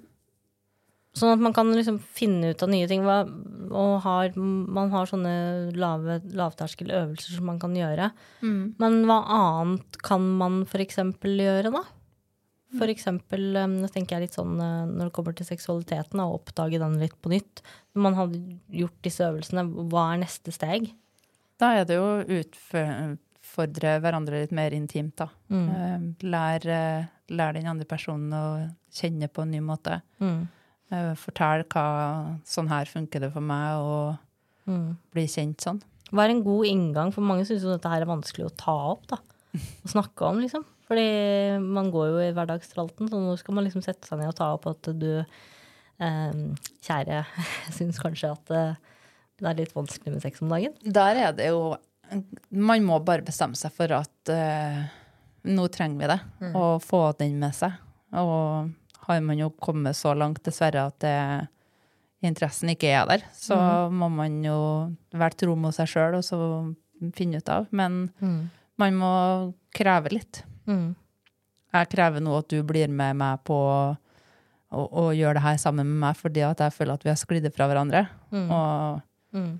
S2: sånn at man kan liksom finne ut av nye ting. Og har, man har sånne lave, lavterskeløvelser som man kan gjøre. Men hva annet kan man f.eks. gjøre, da? For eksempel, um, nå tenker jeg litt sånn uh, når det kommer til seksualiteten, å oppdage den litt på nytt. Når man hadde gjort disse øvelsene, hva er neste steg?
S1: Da er det jo å utfordre hverandre litt mer intimt, da. Mm. Lær, eh, lær den andre personen å kjenne på en ny måte.
S2: Mm.
S1: Fortelle Fortell hva sånn her funker det for meg, og
S2: Mm.
S1: bli kjent sånn.
S2: Hva er en god inngang? For mange syns jo dette her er vanskelig å ta opp. da. *laughs* Å snakke om, liksom. Fordi man går jo i hverdagstralten, så nå skal man liksom sette seg ned og ta opp at du eh, Kjære, *laughs* syns kanskje at eh, det er litt vanskelig med sex om dagen.
S1: Der er det jo Man må bare bestemme seg for at eh, nå trenger vi det, å få den med seg. Og har man jo kommet så langt, dessverre, at det, interessen ikke er der, så må man jo være tro mot seg sjøl og så finne ut av. Men man må kreve litt.
S2: Mm.
S1: Jeg krever nå at du blir med meg på å, å gjøre det her sammen med meg, fordi at jeg føler at vi har sklidd fra hverandre. Og
S2: Mm.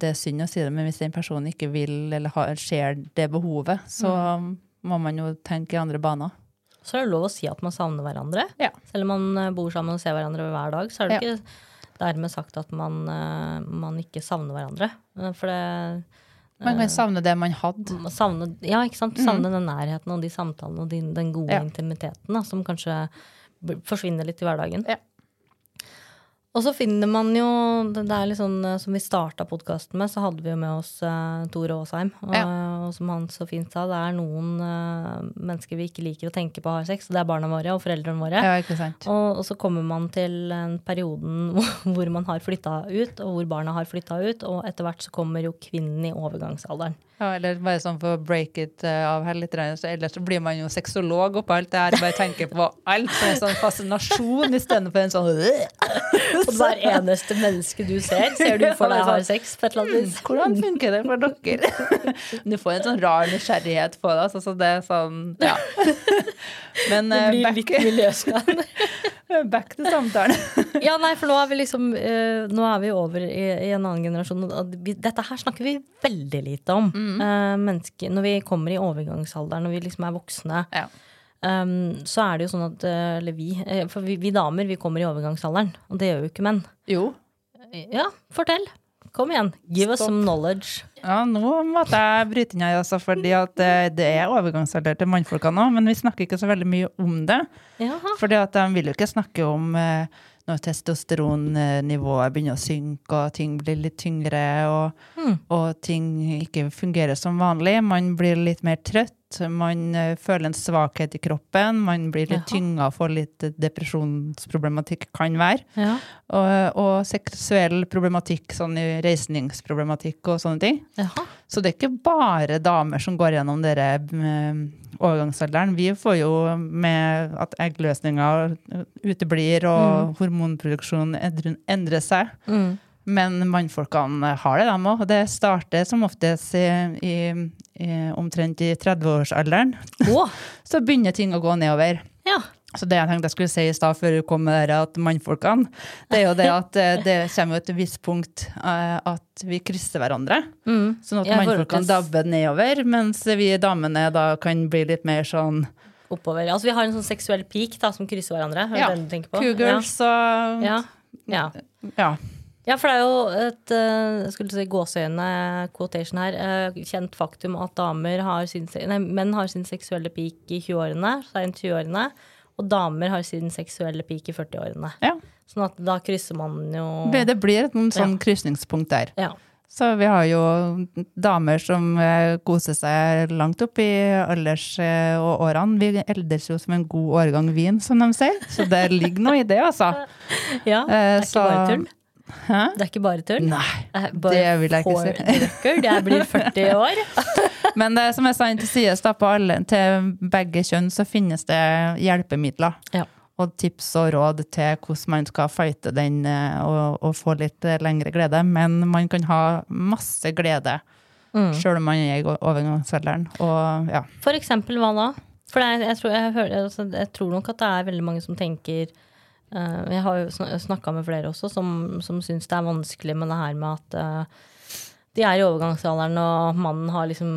S1: det er synd å si det, men hvis den personen ikke vil eller har, ser det behovet, så må man jo tenke i andre baner.
S2: Så er det lov å si at man savner hverandre.
S1: Ja.
S2: Selv om man eh, bor sammen og ser hverandre hver dag, så er det
S1: Ja.
S2: ikke dermed sagt at man, eh, man ikke savner hverandre. Eh, For det
S1: Man kan savne det man hadde.
S2: Savne, ja, ikke sant? savne den nærheten og de samtalene og den gode
S1: Ja.
S2: intimiteten da, som kanskje forsvinner litt i hverdagen.
S1: Ja.
S2: Og så finner man jo Det er litt sånn eh, som vi starta podkasten med, så hadde vi jo med oss uh, Tore Aasheim. Og, og som han så fint sa, det er noen uh, mennesker vi ikke liker å tenke på har sex, og det er barna våre og foreldrene våre.
S1: Ja, ikke sant?
S2: Og, og så kommer man til en perioden *laughs* hvor man har flytta ut, og hvor barna har flytta ut, og etter hvert så kommer jo kvinnen i overgangsalderen.
S1: Ja, eller bare sånn for å break it eh, av her litt, så ellers blir man jo sexolog oppå alt det her, bare tenker på alt som en sånn fascinasjon istedenfor en sånn
S2: Og hver eneste menneske du ser, ser du for deg har sex på et eller annet vis.
S1: Hvordan funker det for dere? *laughs* Du får en sånn rar nysgjerrighet på det. Altså, så det er sånn, ja. Men
S2: Det
S1: eh,
S2: blir
S1: back,
S2: litt miljøskade. *laughs*
S1: back til samtalen.
S2: Ja, nei, for nå er vi liksom eh, Nå er vi over i, i en annen generasjon. Og dette her snakker vi veldig lite om. Eh, mennesker, når vi kommer i overgangsalderen, når vi liksom er voksne,
S1: Ja.
S2: um, så er det jo sånn at eh, Eller vi, for vi, vi damer, vi kommer i overgangsalderen. Og det gjør jo ikke menn.
S1: Jo.
S2: Ja, fortell. Kom igjen. Give us some knowledge.
S1: Ja, nå måtte jeg bryte inn her, altså, fordi at det, det er overgangsalder til mannfolka nå, men vi snakker ikke så veldig mye om det.
S2: Jaha.
S1: Fordi at de vil jo ikke snakke om eh, når testosteronnivået begynner å synke, og ting blir litt tyngre, og,
S2: Mm.
S1: og ting ikke fungerer som vanlig. Man blir litt mer trøtt. At man eh, føler en svakhet i kroppen, man blir litt tynga for litt depresjonsproblematikk, kan være.
S2: Ja.
S1: Og, og seksuell problematikk, sånn reisningsproblematikk og sånne ting.
S2: Jaha.
S1: Så det er ikke bare damer som går gjennom dere eh, overgangsalderen. Vi får jo med at eggløsninga uteblir og hormonproduksjonen endrer- endrer seg.
S2: Mm.
S1: Men mannfolkene har det, dem òg. Det starter som oftest i, i, i omtrent i 30-årsalderen.
S2: Oh. *laughs*
S1: Så begynner ting å gå nedover.
S2: ja.
S1: Så det jeg tenkte jeg skulle si i stad, før du kom med det at mannfolkene, det er jo det at eh, det kommer til et visst punkt eh, at vi krysser hverandre.
S2: Mm.
S1: Sånn at mannfolkene dabber nedover, mens vi damene da kan bli litt mer sånn
S2: Oppover. Altså, vi har en sånn seksuell peak da, som krysser hverandre.
S1: Ja. Cougars Ja. og
S2: Ja. Ja.
S1: Ja.
S2: for det er jo et eh, jeg skulle si gåseøyne quotation her. eh, kjent faktum at damer har sin, nei, menn har sin seksuelle peak i 20-årene, seint 20-årene. Og damer har sin seksuelle peak i 40-årene.
S1: ja.
S2: Sånn at da krysser man jo
S1: Det blir et sånn
S2: Ja.
S1: krysningspunkt der.
S2: Ja.
S1: Så vi har jo damer som eh, koser seg langt opp i alders- og årene. Vi eldes jo som en god årgang vin, som de sier. Så det ligger noe i det, altså. *laughs*
S2: ja. Det er ikke bare tull.
S1: Hæ?
S2: Det er ikke bare tull.
S1: Nei.
S2: bare
S1: det vil jeg ikke si.
S2: jeg blir 40 år. *laughs*
S1: Men det, som jeg sa til sides til begge kjønn, så finnes det hjelpemidler.
S2: Ja.
S1: Og tips og råd til hvordan man skal fighte den eh, og, og få litt eh, lengre glede. Men man kan ha masse glede
S2: Mm.
S1: sjøl om man er i overgangsalderen. Og ja.
S2: For eksempel hva da? For er, jeg, tror, jeg, hører, altså, jeg tror nok at det er veldig mange som tenker Jeg har jo snakka med flere også som, som syns det er vanskelig med det her med at eh, de er i overgangsalderen, og mannen har liksom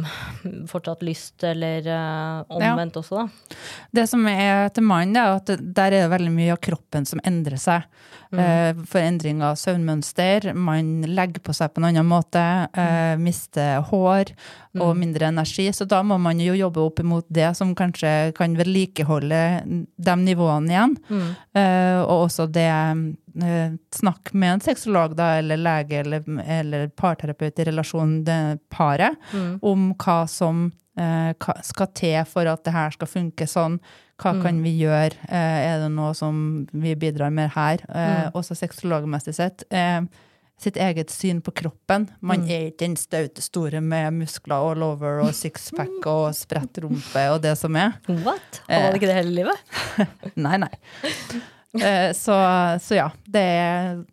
S2: fortsatt lyst, eller uh, omvendt også, da.
S1: Det som er til mannen, er at der er det veldig mye av kroppen som endrer seg. Eh, for endring av søvnmønster, man legger på seg på en annen måte, eh, mister hår og mindre energi. Så da må man jo jobbe opp imot det som kanskje kan vedlikeholde de nivåene igjen. Eh, og også det Snakk med en sexolog da, eller lege eller, eller parterapeut i relasjon til paret om hva som eh, skal til for at det her skal funke sånn. Hva kan vi gjøre? Eh, er det noe som vi bidrar med her? Eh, Også sexologmessig sett. Eh, sitt eget syn på kroppen. Man er ikke den staute store med muskler all over og sixpack og spredt rumpe og det som er.
S2: What? Har man ikke det hele livet? *laughs*
S1: Nei, nei. *laughs* Eh, så, så ja, det,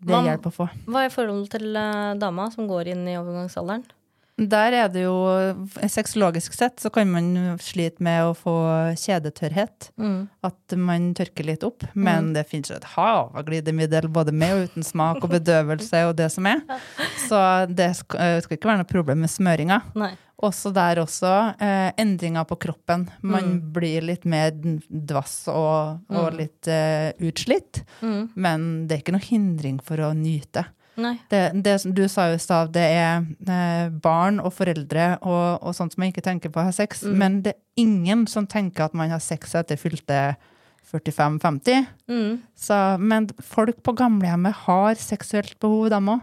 S1: det hjelper å få.
S2: Hva er forholdet til eh, dama som går inn i overgangsalderen?
S1: Der er det jo Sexologisk sett så kan man slite med å få kjedetørrhet. At man tørker litt opp. Men det finnes et hav av glidemiddel både med og uten smak og bedøvelse og det som er. *laughs* Så det skal, eh, skal ikke være noe problem med smøringa.
S2: Nei.
S1: Også der også eh, endringer på kroppen. Man blir litt mer dvass og, og litt eh, utslitt. Men det er ikke noe hindring for å nyte. Det, det som du sa i stad, det er eh, barn og foreldre og, og sånt som man ikke tenker på å ha sex. Men det er ingen som tenker at man har sex etter fylte 45-50.
S2: Mm.
S1: Men folk på gamlehjemmet har seksuelt behov, dem òg.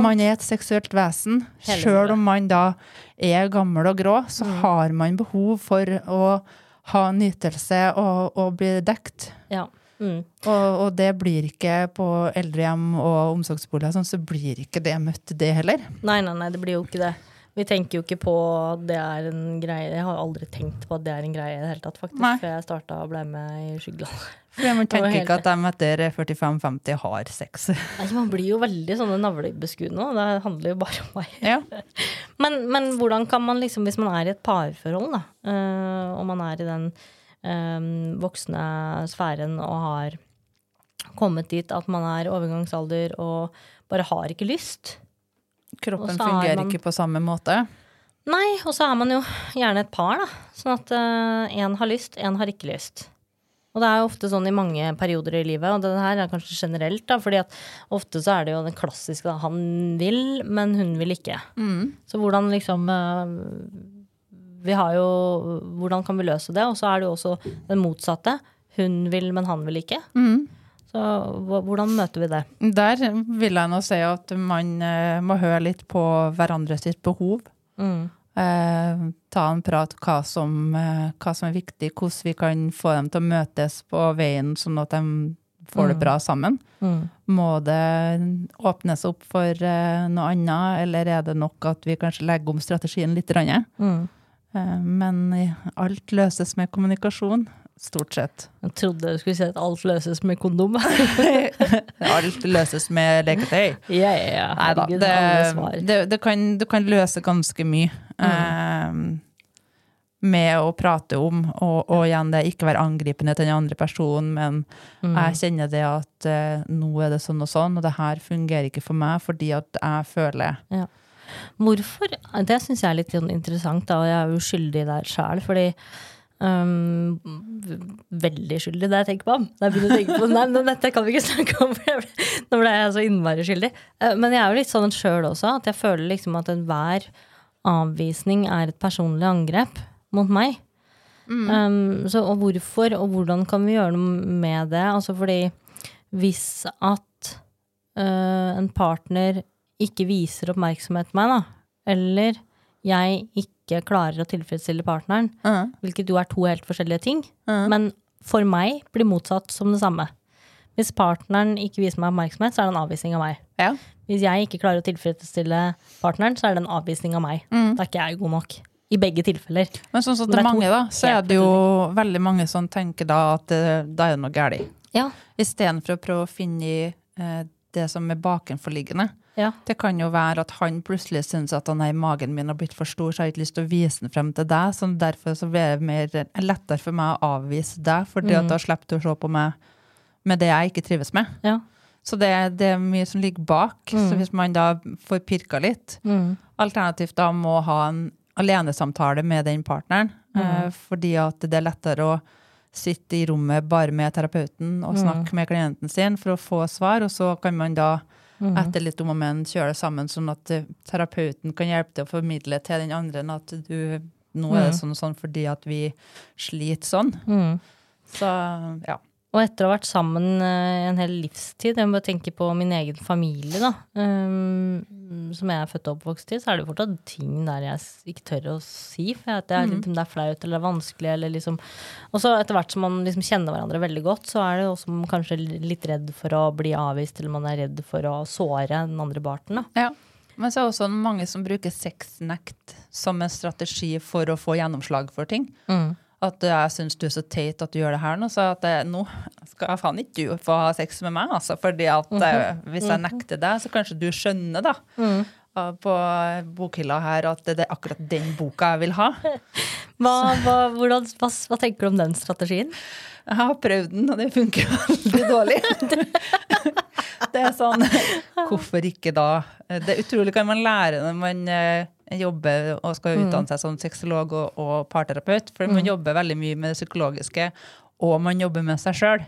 S1: Man er et seksuelt vesen. Sjøl om man da er gammel og grå, så
S2: Mm.
S1: har man behov for å ha nytelse og, og bli dekt.
S2: Ja. Mm.
S1: Og, og det blir ikke på eldrehjem og omsorgsboliger, sånn, så blir ikke det møtt, det heller.
S2: Nei, nei, nei, det blir jo ikke det. Vi tenker jo ikke på at det er en greie. Jeg har aldri tenkt på at det er en greie i det hele tatt, faktisk.
S1: Nei.
S2: Før jeg starta og ble med i Skyggeland. *laughs*
S1: For man tenker ikke at de etter 45-50 har sex.
S2: Nei, Man blir jo veldig sånne navlebeskuende, og det handler jo bare om meg.
S1: Ja. *laughs*
S2: Men, men hvordan kan man liksom, hvis man er i et parforhold, da, øh, og man er i den øh, voksne sfæren og har kommet dit at man er overgangsalder og bare har ikke lyst
S1: Kroppen
S2: er
S1: fungerer
S2: man-
S1: ikke på samme måte.
S2: Nei, og så er man jo gjerne et par, da. Sånn at én har lyst, én har ikke lyst. Og det er jo ofte sånn i mange perioder i livet, og det her er kanskje generelt, da, fordi at ofte så er det jo den klassiske da, han vil, men hun vil ikke. Så hvordan liksom eh, Vi har jo Hvordan kan vi løse det? Og så er det jo også den motsatte. Hun vil, men han vil ikke. Så hvordan møter vi det?
S1: Der vil jeg nå si at man eh, må høre litt på hverandre sitt behov.
S2: Mm.
S1: Eh, ta en prat hva som, eh, hva som er viktig, hvordan vi kan få dem til å møtes på veien, sånn at de får det bra sammen. Må det åpnes opp for eh, noe annet, eller er det nok at vi kanskje legger om strategien litt? Mm. Eh, men alt løses med kommunikasjon, stort sett.
S2: Jeg trodde du skulle si at alt løses med kondom. *laughs*
S1: Alt løses med leketøy.
S2: ja, ja, ja. Nei da.
S1: det, det, det kan, du kan løse ganske mye eh, med å prate om, og, og igjen det ikke være angripende til den andre personen, men jeg kjenner det at uh, nå er det sånn og sånn, og det her fungerer ikke for meg fordi at jeg føler
S2: Ja. Hvorfor? Det syns jeg er litt interessant, da, og jeg er uskyldig der sjæl, fordi øhm, Veldig skyldig, det jeg tenker på. Jeg begynner å tenke på Nei, men dette kan vi ikke snakke om, for nå ble jeg så innmari skyldig. Uh, Men jeg er jo litt sånn sjøl også, at jeg føler liksom at enhver avvisning er et personlig angrep mot meg. Um, så, og hvorfor, og hvordan kan vi gjøre noe med det? Altså fordi hvis at uh, en partner ikke viser oppmerksomhet til meg, da, eller jeg ikke klarer å tilfredsstille partneren,
S1: uh,
S2: hvilket jo er to helt forskjellige ting, men for meg blir motsatt som det samme. Hvis partneren ikke viser meg oppmerksomhet, så er det en avvisning av meg.
S1: ja.
S2: Hvis jeg ikke klarer å tilfredsstille partneren, så er det en avvisning av meg. Da er ikke jeg god nok. I begge tilfeller.
S1: Men sånn som
S2: det
S1: til mange, da, så er det jo veldig mange som tenker da at eh, da er det noe galt.
S2: Ja.
S1: Istedenfor å prøve å finne i det som er bakenforliggende.
S2: Ja.
S1: Det kan jo være at han plutselig syns at nei, magen min har blitt for stor, så jeg har ikke lyst til å vise den frem til deg. Så derfor så blir det mer, lettere for meg å avvise deg, for at da slipper du å se på meg med det jeg ikke trives med.
S2: Ja.
S1: Så det, det er mye som ligger bak. Så hvis man da får pirka litt, alternativt da må ha en alenesamtale med den partneren, eh, fordi at det er lettere å sitte i rommet bare med terapeuten og snakke med klienten sin for å få svar, og så kan man da etter litt om og men kjøre det sammen, sånn at eh, terapeuten kan hjelpe til å formidle til den andre at du, nå er det sånn og sånn fordi at vi sliter sånn. Så ja.
S2: Og etter å ha vært sammen eh, en hel livstid, jeg må bare tenke på min egen familie, da, um, som jeg er født og oppvokst i, så er det jo fortsatt ting der jeg ikke tør å si, for at det er, litt, det er flaut eller vanskelig, eller liksom Og så etter hvert som man liksom kjenner hverandre veldig godt, så er det også kanskje litt redd for å bli avvist, eller man er redd for å såre den andre parten, da.
S1: Ja. Men så er det også mange som bruker sexnekt som en strategi for å få gjennomslag for ting. At jeg syns du er så teit at du gjør det her nå, så at det, nå skal faen ikke du få ha sex med meg, altså. Fordi at eh, hvis jeg nekter deg, så kanskje du skjønner, da. eh, På bokhylla her at det er akkurat den boka jeg vil ha. *laughs*
S2: Hva, hva, hvordan, hva, hva tenker du om den strategien?
S1: Jeg har prøvd den, og det funker *laughs* veldig dårlig. *laughs* Det er sånn Hvorfor ikke da? Det er utrolig hva man lærer når man eh, jobber og skal utdanne seg som sexolog og, og parterapeut. For man jobber veldig mye med det psykologiske, og man jobber med seg sjøl.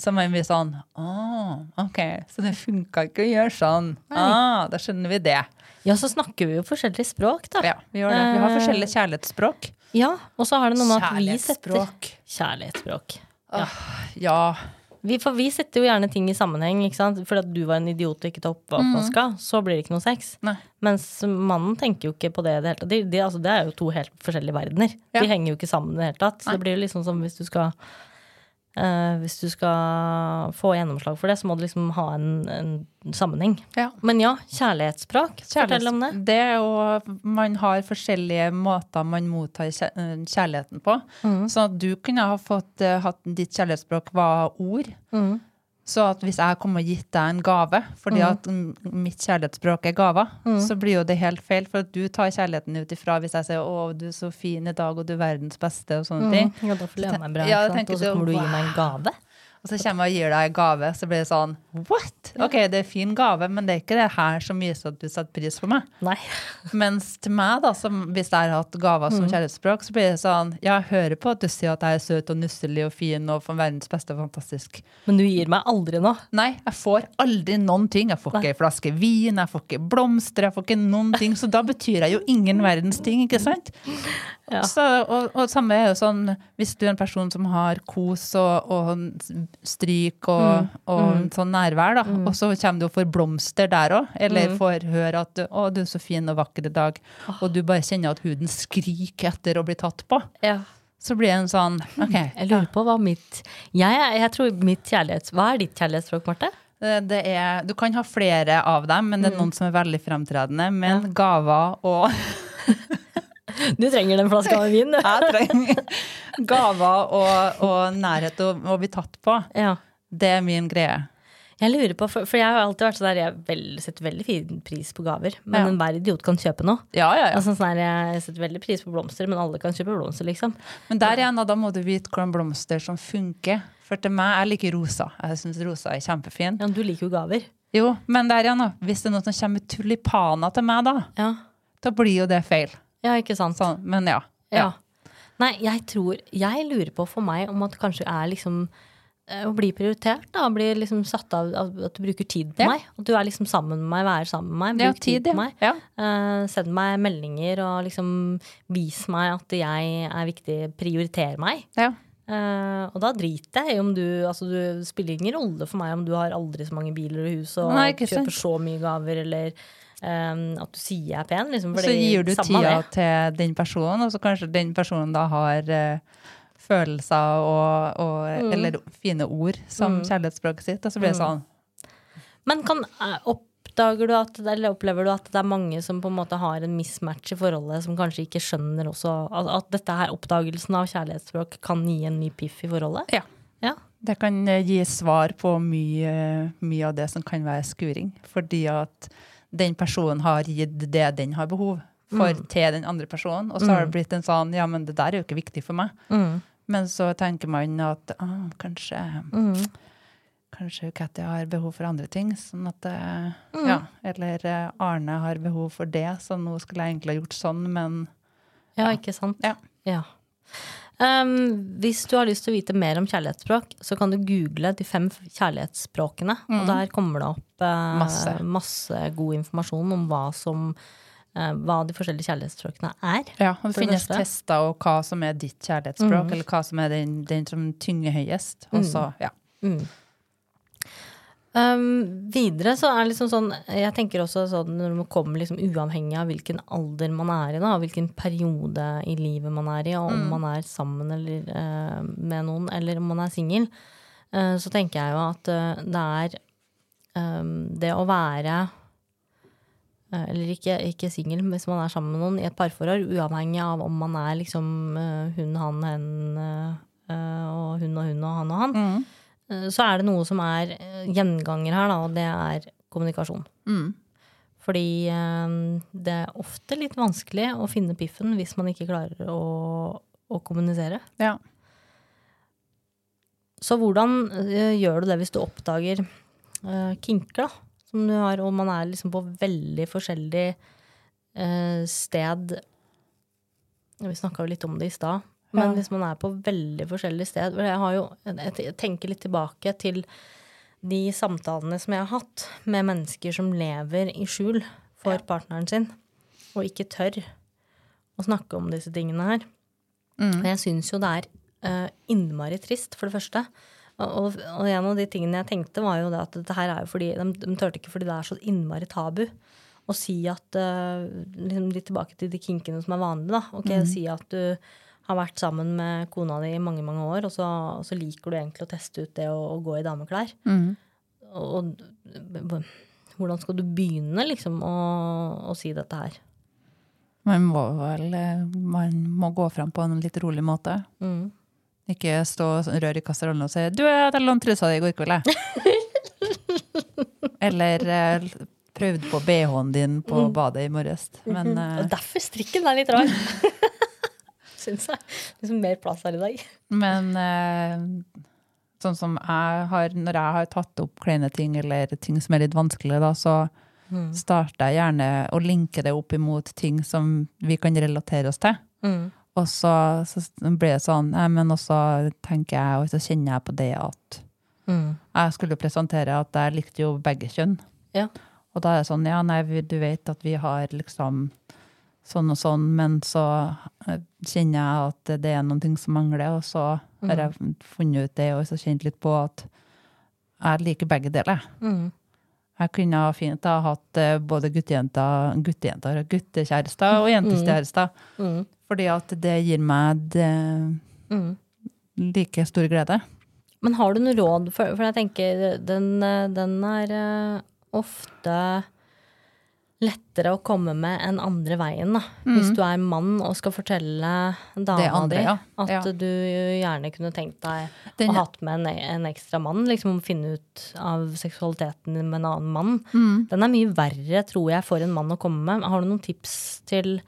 S1: Så man blir sånn ah, OK, så det funka ikke å gjøre sånn. Ah, da skjønner vi det.
S2: Ja, så snakker vi jo forskjellige språk, da.
S1: Ja, vi gjør det. Vi har forskjellige kjærlighetsspråk.
S2: Ja, og så har det noe med at vi setter
S1: Kjærlighetsspråk.
S2: Kjærlighetsspråk.
S1: Ja.
S2: Vi, for vi setter jo gjerne ting i sammenheng. ikke sant? Fordi at du var en idiot og ikke tok oppvaska, så blir det ikke noe sex.
S1: Nei.
S2: Mens mannen tenker jo ikke på det i det hele tatt. De, de, altså, det er jo to helt forskjellige verdener.
S1: Ja.
S2: De henger jo ikke sammen i det hele tatt. Så det blir jo liksom som hvis du skal eh, Hvis du skal få gjennomslag for det, så må du liksom ha en, en sammenheng.
S1: ja.
S2: Men ja, kjærlighetsspråk. Fortell om det.
S1: Det er jo, man har forskjellige måter man mottar eh, kjærligheten på.
S2: Mm.
S1: Så at du kunne ha fått eh, hatt ditt kjærlighetsspråk var ord.
S2: Mm.
S1: Så at hvis jeg kommer og gitt deg en gave, fordi at mm, mitt kjærlighetsspråk er gaver,
S2: Mm.
S1: så blir jo det helt feil. For at du tar kjærligheten ut ifra hvis jeg sier 'Å, du er så fin i dag, og du er verdens beste', og sånne ting.
S2: Ja, da får jeg meg bra.
S1: Ja,
S2: sant? Og så
S1: så,
S2: kommer du og gir meg en gave.
S1: Og så kommer jeg og gir deg en gave, så blir det sånn What? Ok, det er fin gave, men det er ikke det her som viser at du setter pris på meg.
S2: Nei. *laughs*
S1: Mens til meg, da, som, hvis jeg har hatt gaver
S2: Mm.
S1: som kjærlighetsspråk, så blir det sånn Ja, jeg hører på at du sier at jeg er søt og nusselig og fin og for verdens beste og fantastisk.
S2: Men du gir meg aldri noe.
S1: Nei, jeg får aldri noen ting. Jeg får ikke ei flaske vin, jeg får ikke blomster, jeg får ikke noen ting. Så da betyr jeg jo ingen verdens ting, ikke sant?
S2: Ja.
S1: Så, og, og samme er jo sånn, hvis du er en person som har kos og, og stryk og, og sånn nærvær, da, og så kommer du og får blomster der òg, eller får høre at du, 'Å, du er så fin og vakker i dag', og du bare kjenner at huden skriker etter å bli tatt på,
S2: Ja.
S1: så blir det en sånn OK.
S2: Jeg lurer på hva mitt jeg, jeg tror mitt kjærlighets... Hva er ditt kjærlighetsspråk, Marte?
S1: Det, det er, du kan ha flere av dem, men det er noen som er veldig fremtredende. Men gaver og *laughs*
S2: Du trenger den flaska med vin, du. *laughs*
S1: Jeg trenger gaver og, og nærhet og å bli tatt på.
S2: Ja.
S1: Det er min greie.
S2: Jeg lurer på, for, for jeg har alltid vært så der, jeg vel, setter veldig fin pris på gaver. Men
S1: Ja.
S2: enhver idiot kan kjøpe noe.
S1: Ja, ja, ja.
S2: Altså, sånn der, jeg setter veldig pris på blomster, men alle kan kjøpe blomster, liksom.
S1: Men der igjen, da, da må du vite hvordan blomster som funker. For til meg, jeg liker rosa. Jeg syns rosa er kjempefin.
S2: Ja, du liker jo gaver.
S1: Jo, men der igjen, da. Hvis det er noe som kommer med tulipaner til meg, da,
S2: Ja,
S1: da blir jo det feil.
S2: Ja ikke sant?
S1: Sånn, men ja.
S2: Ja. Nei, jeg tror Jeg lurer på for meg om at det kanskje er liksom eh, å bli prioritert, da. Bli liksom satt av at du bruker tid på
S1: Ja.
S2: meg. At du er liksom sammen med meg, være sammen med meg.
S1: Ja,
S2: Bruk tid,
S1: tid,
S2: på meg.
S1: Ja.
S2: Uh, send meg meldinger og liksom vis meg at jeg er viktig. Prioriter meg.
S1: ja.
S2: Eh, og da driter jeg i om du Altså, det spiller ingen rolle for meg om du har aldri så mange biler og hus og
S1: Nei,
S2: kjøper så mye gaver, eller eh, at du sier jeg er pen. Liksom,
S1: Så gir du tida
S2: det.
S1: til den personen, og så kanskje den personen da har uh, følelser og, og
S2: Mm.
S1: eller fine ord som kjærlighetsspråket sitt. Og så blir det sånn
S2: Men kan, eh, oppdager du at, eller opplever du at det er mange som på en måte har en mismatch i forholdet, som kanskje ikke skjønner også at, at dette her oppdagelsen av kjærlighetsspråk kan gi en ny piff i forholdet?
S1: Ja.
S2: Ja.
S1: Det kan eh, gi svar på mye, mye av det som kan være skuring. Fordi at den personen har gitt det den har behov for til den andre personen. Og så har det blitt en sånn Ja, men det der er jo ikke viktig for meg.
S2: Mm.
S1: Men så tenker man at ah, kanskje
S2: Mm.
S1: Kanskje Katty har behov for andre ting. Sånn at eh,
S2: Mm.
S1: Ja. Eller eh, Arne har behov for det, så nå skulle jeg egentlig ha gjort sånn, men
S2: Ja, ikke sant?
S1: Ja.
S2: Ja. Um, hvis du har lyst til å vite mer om kjærlighetsspråk, så kan du google de fem kjærlighetsspråkene. Og der kommer det opp
S1: Mm. Masse.
S2: masse god informasjon om hva som eh, hva de forskjellige kjærlighetsspråkene er.
S1: Ja, og det finnes
S2: det
S1: tester og hva som er ditt kjærlighetsspråk,
S2: Mm.
S1: eller hva som er den, den som tynger høyest. Og så, ja.
S2: Mm. Um, videre så er det liksom sånn Jeg tenker også sånn når man kommer liksom uavhengig av hvilken alder man er i, da, hvilken periode i livet man er i, og om man er sammen eller uh, med noen, eller om man er singel, uh, så tenker jeg jo at uh, det er um, det å være eh, eller ikke, ikke singel, hvis man er sammen med noen i et parforhold, uavhengig av om man er liksom eh, hun, han, hen, eh, og hun og hun og han og han,
S1: Mm.
S2: Eh, så er det noe som er eh, gjenganger her, da, og det er kommunikasjon.
S1: Mm.
S2: Fordi eh, det er ofte litt vanskelig å finne piffen hvis man ikke klarer å, å kommunisere.
S1: ja.
S2: Så hvordan gjør du det hvis du oppdager uh, kinker, da? Som du har, og man er liksom på veldig forskjellig uh, sted Vi snakka jo litt om det i stad. Men
S1: Ja.
S2: hvis man er på veldig forskjellig sted for Jeg, har jo, jeg tenker litt tilbake til de samtalene som jeg har hatt med mennesker som lever i skjul for partneren sin, og ikke tør å snakke om disse tingene her.
S1: Mm.
S2: Jeg syns jo det er uh, innmari trist, for det første. Og, og, en av de tingene jeg tenkte, var jo det at dette her er jo fordi de, de tørte ikke fordi det er så innmari tabu å si at uh, liksom Litt tilbake til de kinkene som er vanlige, da. Ok, Si at du har vært sammen med kona di i mange mange år, og så, og så liker du egentlig å teste ut det å, å gå i dameklær.
S1: Mm.
S2: Og, og hvordan skal du begynne liksom å, å si dette her?
S1: Man må vel eh, man må gå fram på en litt rolig måte.
S2: Mm.
S1: Ikke stå og røre i kasserollen og si 'du, jeg lånte trusa di i går kveld', jeg. *laughs* Eller eh, prøvde på BH-en din på badet i morges. Men eh,
S2: Og derfor strikken er litt rar. *laughs* Syns jeg. Liksom mer plass her i dag.
S1: Men eh, sånn som jeg har, når jeg har tatt opp kleine ting, eller ting som er litt vanskelig, da, så
S2: Mm.
S1: starter jeg gjerne å linke det opp imot ting som vi kan relatere oss til.
S2: Mm.
S1: Og så, så blir det sånn, eh, men også tenker jeg, og så kjenner jeg på det at
S2: Mm.
S1: jeg skulle presentere at jeg likte jo begge kjønn.
S2: Ja.
S1: Og da er det sånn, ja, nei, du vet at vi har liksom sånn og sånn, men så eh, kjenner jeg at det er noen ting som mangler, og så har jeg funnet ut det og så kjent litt på at jeg liker begge deler.
S2: Mm.
S1: Jeg kunne ha fint ha hatt eh, både guttejenter, guttejenter, guttekjærester og jentekjærester.
S2: Mm.
S1: Fordi at det gir meg det,
S2: Mm.
S1: like stor glede.
S2: Men har du noe råd? For, for jeg tenker den, eh, den er eh, ofte lettere å komme med enn andre veien, da. Hvis du er mann og skal fortelle dama di
S1: ja.
S2: at
S1: Ja.
S2: du gjerne kunne tenkt deg
S1: Den-
S2: å hatt med en, en ekstra mann, liksom finne ut av seksualiteten med en annen mann.
S1: Mm.
S2: Den er mye verre, tror jeg, for en mann å komme med. Har du noen tips til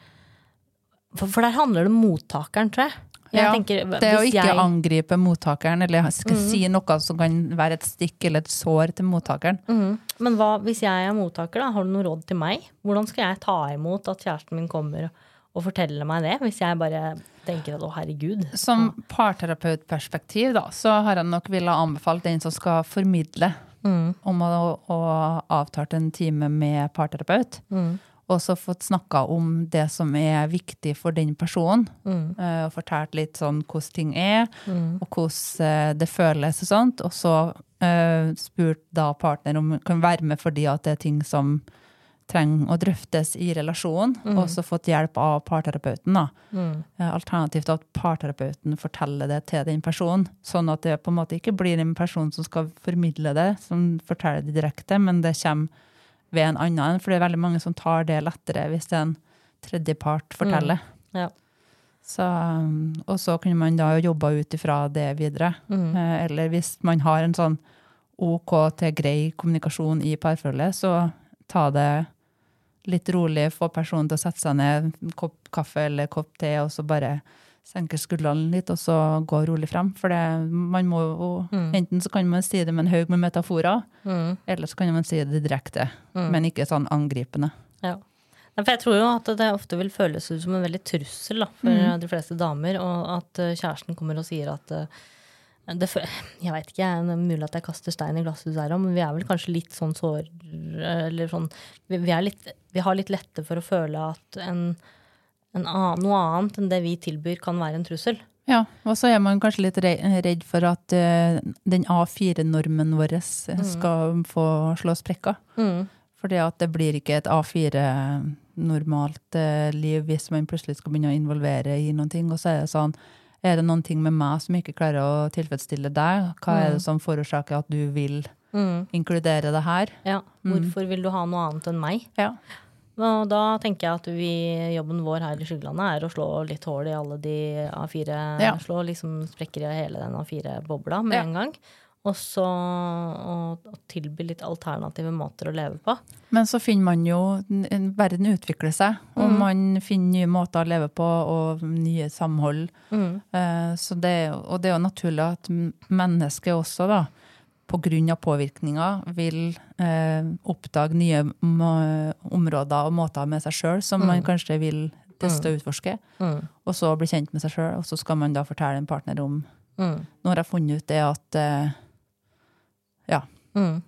S2: For, for der handler det om mottakeren, tror jeg.
S1: Ja,
S2: tenker,
S1: Det å ikke
S2: jeg-
S1: angripe mottakeren, eller skal si noe som kan være et stikk eller et sår til mottakeren.
S2: Mm. Men hva, hvis jeg er mottaker, da, har du noe råd til meg? Hvordan skal jeg ta imot at kjæresten min kommer og forteller meg det, hvis jeg bare tenker at å, herregud.
S1: Som parterapeutperspektiv, da, så har jeg nok ville anbefalt den som skal formidle
S2: Mm.
S1: om å, å avtale en time med parterapeut.
S2: Mm.
S1: Og så fått snakka om det som er viktig for den personen.
S2: Mm.
S1: eh, Og fortalt litt sånn hvordan ting er, og hvordan eh, det føles og sånt. Og så uh, spurt da partner om hun kan være med fordi at det er ting som trenger å drøftes i relasjonen. Og så fått hjelp av parterapeuten. da.
S2: Mm.
S1: Eh, Alternativt at parterapeuten forteller det til den personen. Sånn at det på en måte ikke blir en person som skal formidle det, som forteller det direkte, men det kommer ved en annen. For det er veldig mange som tar det lettere hvis det er en tredjepart forteller.
S2: Ja.
S1: Så, um, og så kunne man da jobba ut ifra det videre.
S2: Mm.
S1: Eh, Eller hvis man har en sånn OK til grei kommunikasjon i parforholdet, så ta det litt rolig, få personen til å sette seg ned, en kopp kaffe eller kopp te, og så bare senke skuldrene litt, og så gå rolig frem. For det, man må jo, enten så kan man si det med en haug med metaforer,
S2: Mm.
S1: eller så kan man si det direkte, men ikke sånn angripende.
S2: Ja. For jeg tror jo at det ofte vil føles ut som en veldig trussel da, for de fleste damer, og at eh, kjæresten kommer og sier at eh, det, jeg veit ikke, det er mulig at jeg kaster stein i glasshuset her men vi er vel kanskje litt sånn sår... Eller sånn Vi, vi, er litt, vi har litt lette for å føle at en annen, noe annet enn det vi tilbyr, kan være en trussel.
S1: Ja, og så er man kanskje litt redd for at eh, den A4-normen vår skal få slå sprekker.
S2: Mm.
S1: Fordi at det blir ikke et A4-normalt eh, liv hvis man plutselig skal begynne å involvere i noen ting. Og så er det sånn, er det noen ting med meg som ikke klarer å tilfredsstille deg? Hva er det som forårsaker at du vil
S2: Mm.
S1: inkludere det her?
S2: Ja, Hvorfor vil du ha noe annet enn meg?
S1: Ja.
S2: Og da tenker jeg at vi, jobben vår her i Skyggelandet er å slå litt hull i alle de A4
S1: Ja.
S2: Slå liksom sprekker i hele den A4-bobla med
S1: Ja.
S2: en gang. Og så å, tilby litt alternative måter å leve på.
S1: Men så finner man jo Verden utvikler seg, og man finner nye måter å leve på, og nye samhold. Mm. Så det, og det er jo naturlig at mennesket også, da, på grunn av påvirkninga, vil eh, oppdage nye områder og måter med seg sjøl som man kanskje vil teste og utforske.
S2: Mm.
S1: Og så bli kjent med seg sjøl, og så skal man da fortelle en partner om
S2: Mm.
S1: Nå har jeg funnet ut det at eh, Ja.
S2: Mm.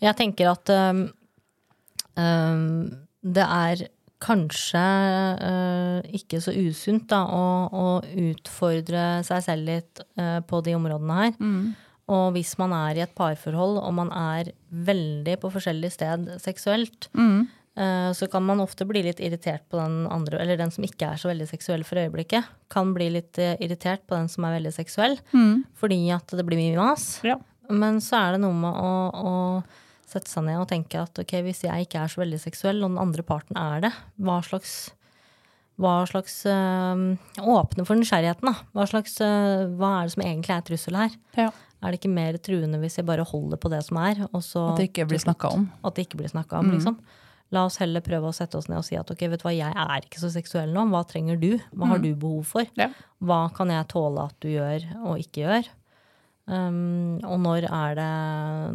S2: Jeg tenker at um, um, det er kanskje uh, ikke så usunt da, å, å utfordre seg selv litt uh, på de områdene her. Og hvis man er i et parforhold og man er veldig på forskjellig sted seksuelt, mm. så kan man ofte bli litt irritert på den andre, eller den som ikke er så veldig seksuell for øyeblikket, kan bli litt uh, irritert på den som er veldig seksuell, fordi at det blir mye mas.
S1: Ja.
S2: Men så er det noe med å, å sette seg ned og tenke at ok, hvis jeg ikke er så veldig seksuell, og den andre parten er det, hva slags hva slags øh, Åpne for nysgjerrigheten, da. Hva, slags, øh, hva er det som egentlig er trussel her?
S1: ja.
S2: Er det ikke mer truende hvis jeg bare holder på det som er? Og så,
S1: At det ikke blir snakka om.
S2: At det ikke blir snakka om, liksom. La oss heller prøve å sette oss ned og si at ok, vet du hva, jeg er ikke så seksuell nå. Hva trenger du? Hva har du behov for?
S1: Ja.
S2: Hva kan jeg tåle at du gjør og ikke gjør? Um, og når er det,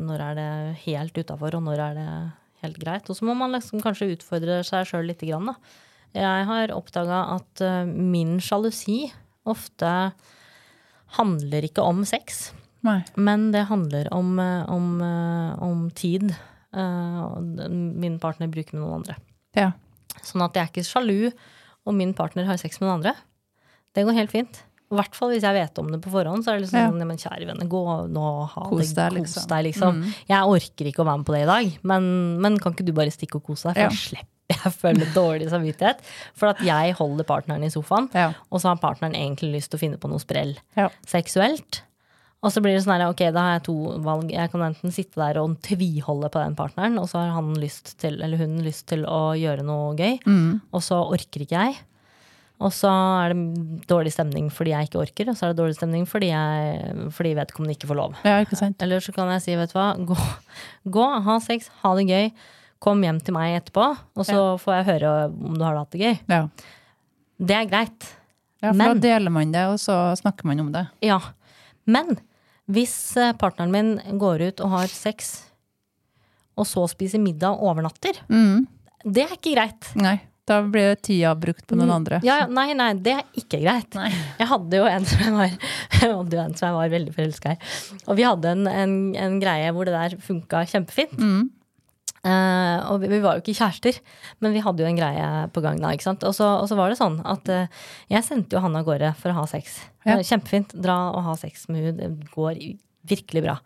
S2: når er det helt utafor, og når er det helt greit? Og så må man liksom kanskje utfordre seg sjøl lite grann, da. Jeg har oppdaga at uh, min sjalusi ofte handler ikke om sex,
S1: Nei.
S2: men det handler om, uh, om, uh, om tid uh, min partner bruker med noen andre.
S1: Ja.
S2: Sånn at jeg er ikke sjalu om min partner har sex med noen andre. Det går helt fint. I hvert fall hvis jeg vet om det på forhånd. Så er det liksom
S1: Ja.
S2: sånn, ja. men kjære venner, gå nå, ha
S1: Kos
S2: det,
S1: deg,
S2: kos
S1: liksom.
S2: deg, liksom. Jeg orker ikke å være med på det i dag, men, men kan ikke du bare stikke og kose deg? For
S1: Ja.
S2: jeg slipper jeg føler dårlig samvittighet. For at jeg holder partneren i sofaen,
S1: Ja.
S2: og så har partneren egentlig lyst til å finne på noe sprell seksuelt. Og så blir det sånn her, ok, da har jeg to valg. Jeg kan enten sitte der og tviholde på den partneren, og så har han lyst til, eller hun lyst til å gjøre noe gøy, og så orker ikke jeg. Og så er det dårlig stemning fordi jeg ikke orker, og så er det dårlig stemning fordi, jeg, fordi vedkommende ikke får lov.
S1: ja, ikke sant?
S2: Eller så kan jeg si, vet du hva, gå, gå ha sex, ha det gøy, kom hjem til meg etterpå, og så får jeg høre om du har hatt det gøy.
S1: Ja.
S2: Det er greit.
S1: ja, for
S2: Men-
S1: da deler man det, og så snakker man om det.
S2: Ja. Men hvis eh, partneren min går ut og har sex, og så spiser middag og overnatter,
S1: Mm.
S2: det er ikke greit.
S1: Nei, da blir tida brukt på noen andre.
S2: Ja, nei, nei, det er ikke greit. Jeg hadde jo en som jeg var, *laughs* en som jeg var veldig forelska i. Og vi hadde en, en, en greie hvor det der funka kjempefint.
S1: Mm.
S2: Eh, og vi, vi var jo ikke kjærester, men vi hadde jo en greie på gang da. ikke sant? Og så, og så var det sånn at uh, jeg sendte jo han av gårde for å ha sex.
S1: Ja.
S2: Eh, Kjempefint. Dra og ha sex med henne. Det går virkelig bra.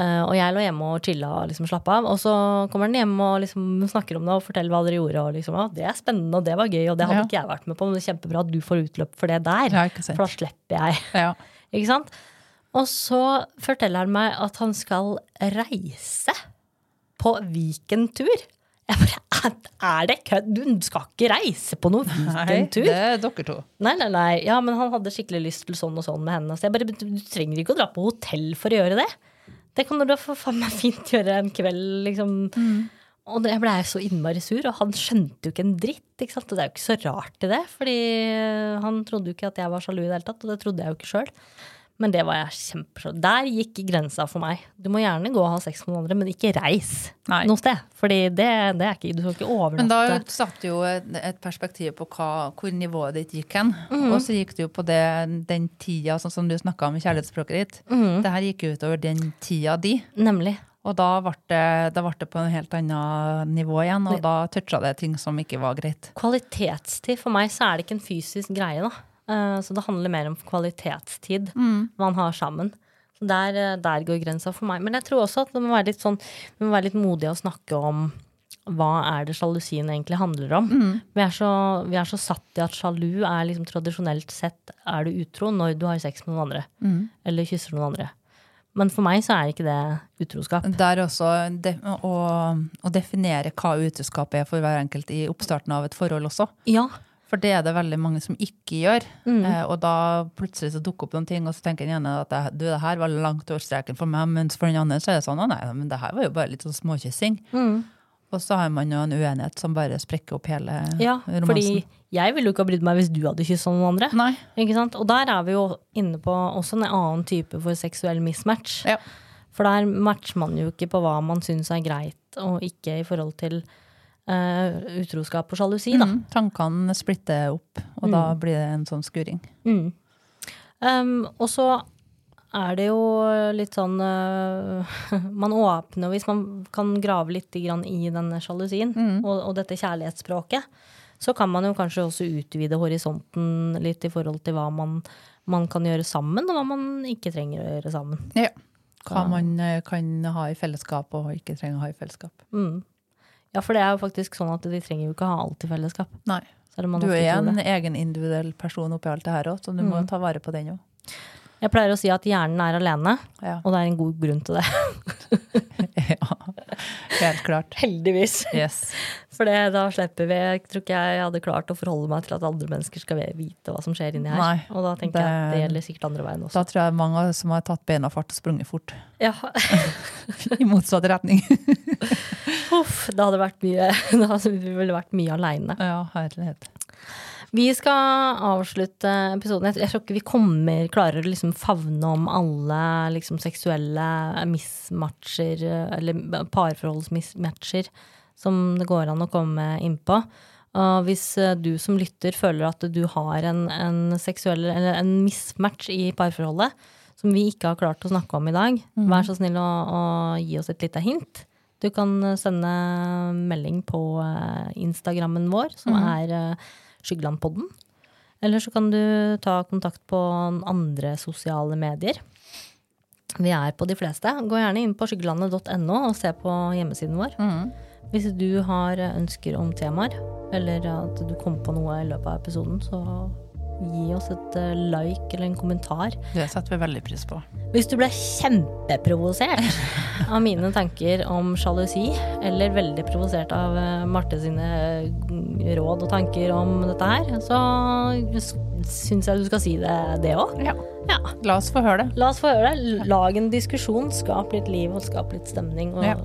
S2: Og jeg lå hjemme og chilla og liksom slappa av. Og så kommer han hjem og liksom snakker om det og forteller hva dere gjorde. Og liksom, ah, det er spennende, og det var gøy, og det hadde
S1: Ja.
S2: ikke jeg vært med på. Men det er kjempebra at du får utløp for det der.
S1: Ja.
S2: For da slipper jeg.
S1: Ja.
S2: Ikke sant? Og så forteller han meg at han skal reise på Viken-tur. Jeg bare, er det kødd? Du skal ikke reise på noen
S1: Nei,
S2: Viken-tur?
S1: det er dere to.
S2: Nei, nei, nei. Ja, men han hadde skikkelig lyst til sånn og sånn med henne. Så jeg bare, du trenger ikke å dra på hotell for å gjøre det. Det kan du da for faen meg fint gjøre en kveld, liksom. Og jeg blei så innmari sur, og han skjønte jo ikke en dritt. Ikke sant? Og det er jo ikke så rart i det, fordi han trodde jo ikke at jeg var sjalu i det hele tatt, og det trodde jeg jo ikke sjøl. Men det var jeg kjempesjalu Der gikk grensa for meg. Du må gjerne gå og ha sex med noen andre, men ikke reis
S1: Nei.
S2: noe sted. Fordi det, det er ikke Du skal ikke overnatte.
S1: Men da satt jo et, et perspektiv på hva, hvor nivået ditt gikk hen.
S2: Mm.
S1: Og så gikk det jo på det, den tida, sånn som du snakka om i kjærlighetsspråket ditt.
S2: Mm.
S1: Det her gikk jo utover den tida di.
S2: Nemlig.
S1: Og da ble, det, da ble det på en helt annet nivå igjen, og da toucha det ting som ikke var greit.
S2: Kvalitetstid, for meg så er det ikke en fysisk greie, da. Eh, Så det handler mer om kvalitetstid man har sammen. Så der, eh, der går grensa for meg. Men jeg tror også at det må være litt sånn Vi må være litt modige og snakke om hva er det sjalusien egentlig handler om. Vi, er så, vi er så satt i at sjalu er liksom tradisjonelt sett er du utro når du har sex med noen andre. Eller kysser noen andre. Men for meg så er ikke det utroskap.
S1: Der også de, å, å definere hva utroskap er for hver enkelt i oppstarten av et forhold også.
S2: Ja.
S1: For det er det veldig mange som ikke gjør.
S2: Mm.
S1: Eh, og da plutselig så dukker opp noen ting, og så tenker den ene at det, du, det her var langt over streken for meg, mens for den andre så er det sånn å nei, men det her var jo bare litt sånn småkyssing.
S2: Mm.
S1: Og så har man jo en uenighet som bare sprekker opp hele
S2: Ja,
S1: romansen.
S2: fordi jeg ville jo ikke ha brydd meg hvis du hadde kyssa noen andre.
S1: Nei.
S2: Ikke sant? Og der er vi jo inne på også en annen type for seksuell mismatch.
S1: Ja.
S2: For der matcher man jo ikke på hva man syns er greit og ikke i forhold til eh, utroskap og sjalusi, da.
S1: Mm, tankene splitter opp, og da blir det en sånn skuring.
S2: Mm. Um, og så er det jo litt sånn uh, *laughs* Man åpner Hvis man kan grave litt i denne sjalusien og, og dette kjærlighetsspråket, så kan man jo kanskje også utvide horisonten litt i forhold til hva man, man kan gjøre sammen, og hva man ikke trenger å gjøre sammen.
S1: Ja. Hva man eh, kan ha i fellesskap og ikke trenger å ha i fellesskap.
S2: Mm. Ja, for det er jo faktisk sånn at de trenger jo ikke ha alt i fellesskap.
S1: Nei. Du er en egen individuell person oppi alt det her òg, så du må ta vare på den òg.
S2: Jeg pleier å si at hjernen er alene,
S1: Ja.
S2: og det er en god grunn til det. *laughs*
S1: ja. Helt klart.
S2: Heldigvis.
S1: Yes.
S2: For det, da slipper vi Jeg tror ikke jeg hadde klart å forholde meg til at andre mennesker skal vite hva som skjer inni her.
S1: Nei,
S2: og da tenker jeg at det
S1: det-
S2: gjelder sikkert andre veien også.
S1: Da tror jeg mange som har tatt beina fart og sprunget fort.
S2: Ja. *laughs*
S1: I motsatt retning. *laughs*
S2: Uff, det hadde vært mye Da hadde vi vel vært mye aleine.
S1: ja, herlighet.
S2: Vi skal avslutte episoden. Jeg, tror ikke vi kommer klarer å liksom favne om alle liksom seksuelle mismatcher, eller parforholdsmismatcher, som det går an å komme innpå. Og hvis eh, du som lytter føler at du har en, en seksuell eller en mismatch i parforholdet, som vi ikke har klart å snakke om i dag, vær så snill å, å gi oss et lite hint. Du kan sende melding på eh, Instagrammen vår, som er eh, Skyggelandpodden. Eller så kan du ta kontakt på andre sosiale medier. Vi er på de fleste. Gå gjerne inn på skyggelandet.no og se på hjemmesiden vår. Hvis du har ønsker om temaer, eller at du kom på noe i løpet av episoden, så gi oss et eh, like eller en kommentar.
S1: Det setter vi veldig pris på.
S2: Hvis du ble kjempeprovosert *laughs* av mine tanker om sjalusi, eller veldig provosert av eh, Marte sine mm, råd og tanker om dette her, så syns jeg du skal si det, det òg.
S1: Ja.
S2: Ja.
S1: La oss få høre det.
S2: La oss få høre det. Lag en diskusjon. Skap litt liv og skap litt stemning. Og
S1: Ja.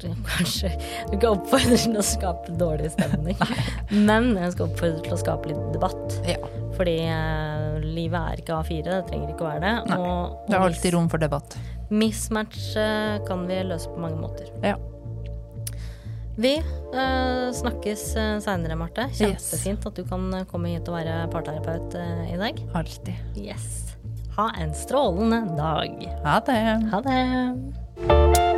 S1: *laughs*
S2: kanskje Du kan oppfordre til å skape dårlig stemning, *laughs* men jeg skal oppfordre til å skape litt debatt.
S1: Ja.
S2: Fordi uh, livet er ikke A4, det trenger ikke å være det.
S1: Nei,
S2: Og,
S1: Det er alltid rom for debatt.
S2: mismatch uh, kan vi løse på mange måter.
S1: Ja.
S2: Vi uh, snakkes uh, seinere, Marte.
S1: Yes.
S2: Kjempefint at du kan komme hit og være parterapeut i dag.
S1: Alltid.
S2: Yes. Ha en strålende dag.
S1: Ha det.
S2: Ha det.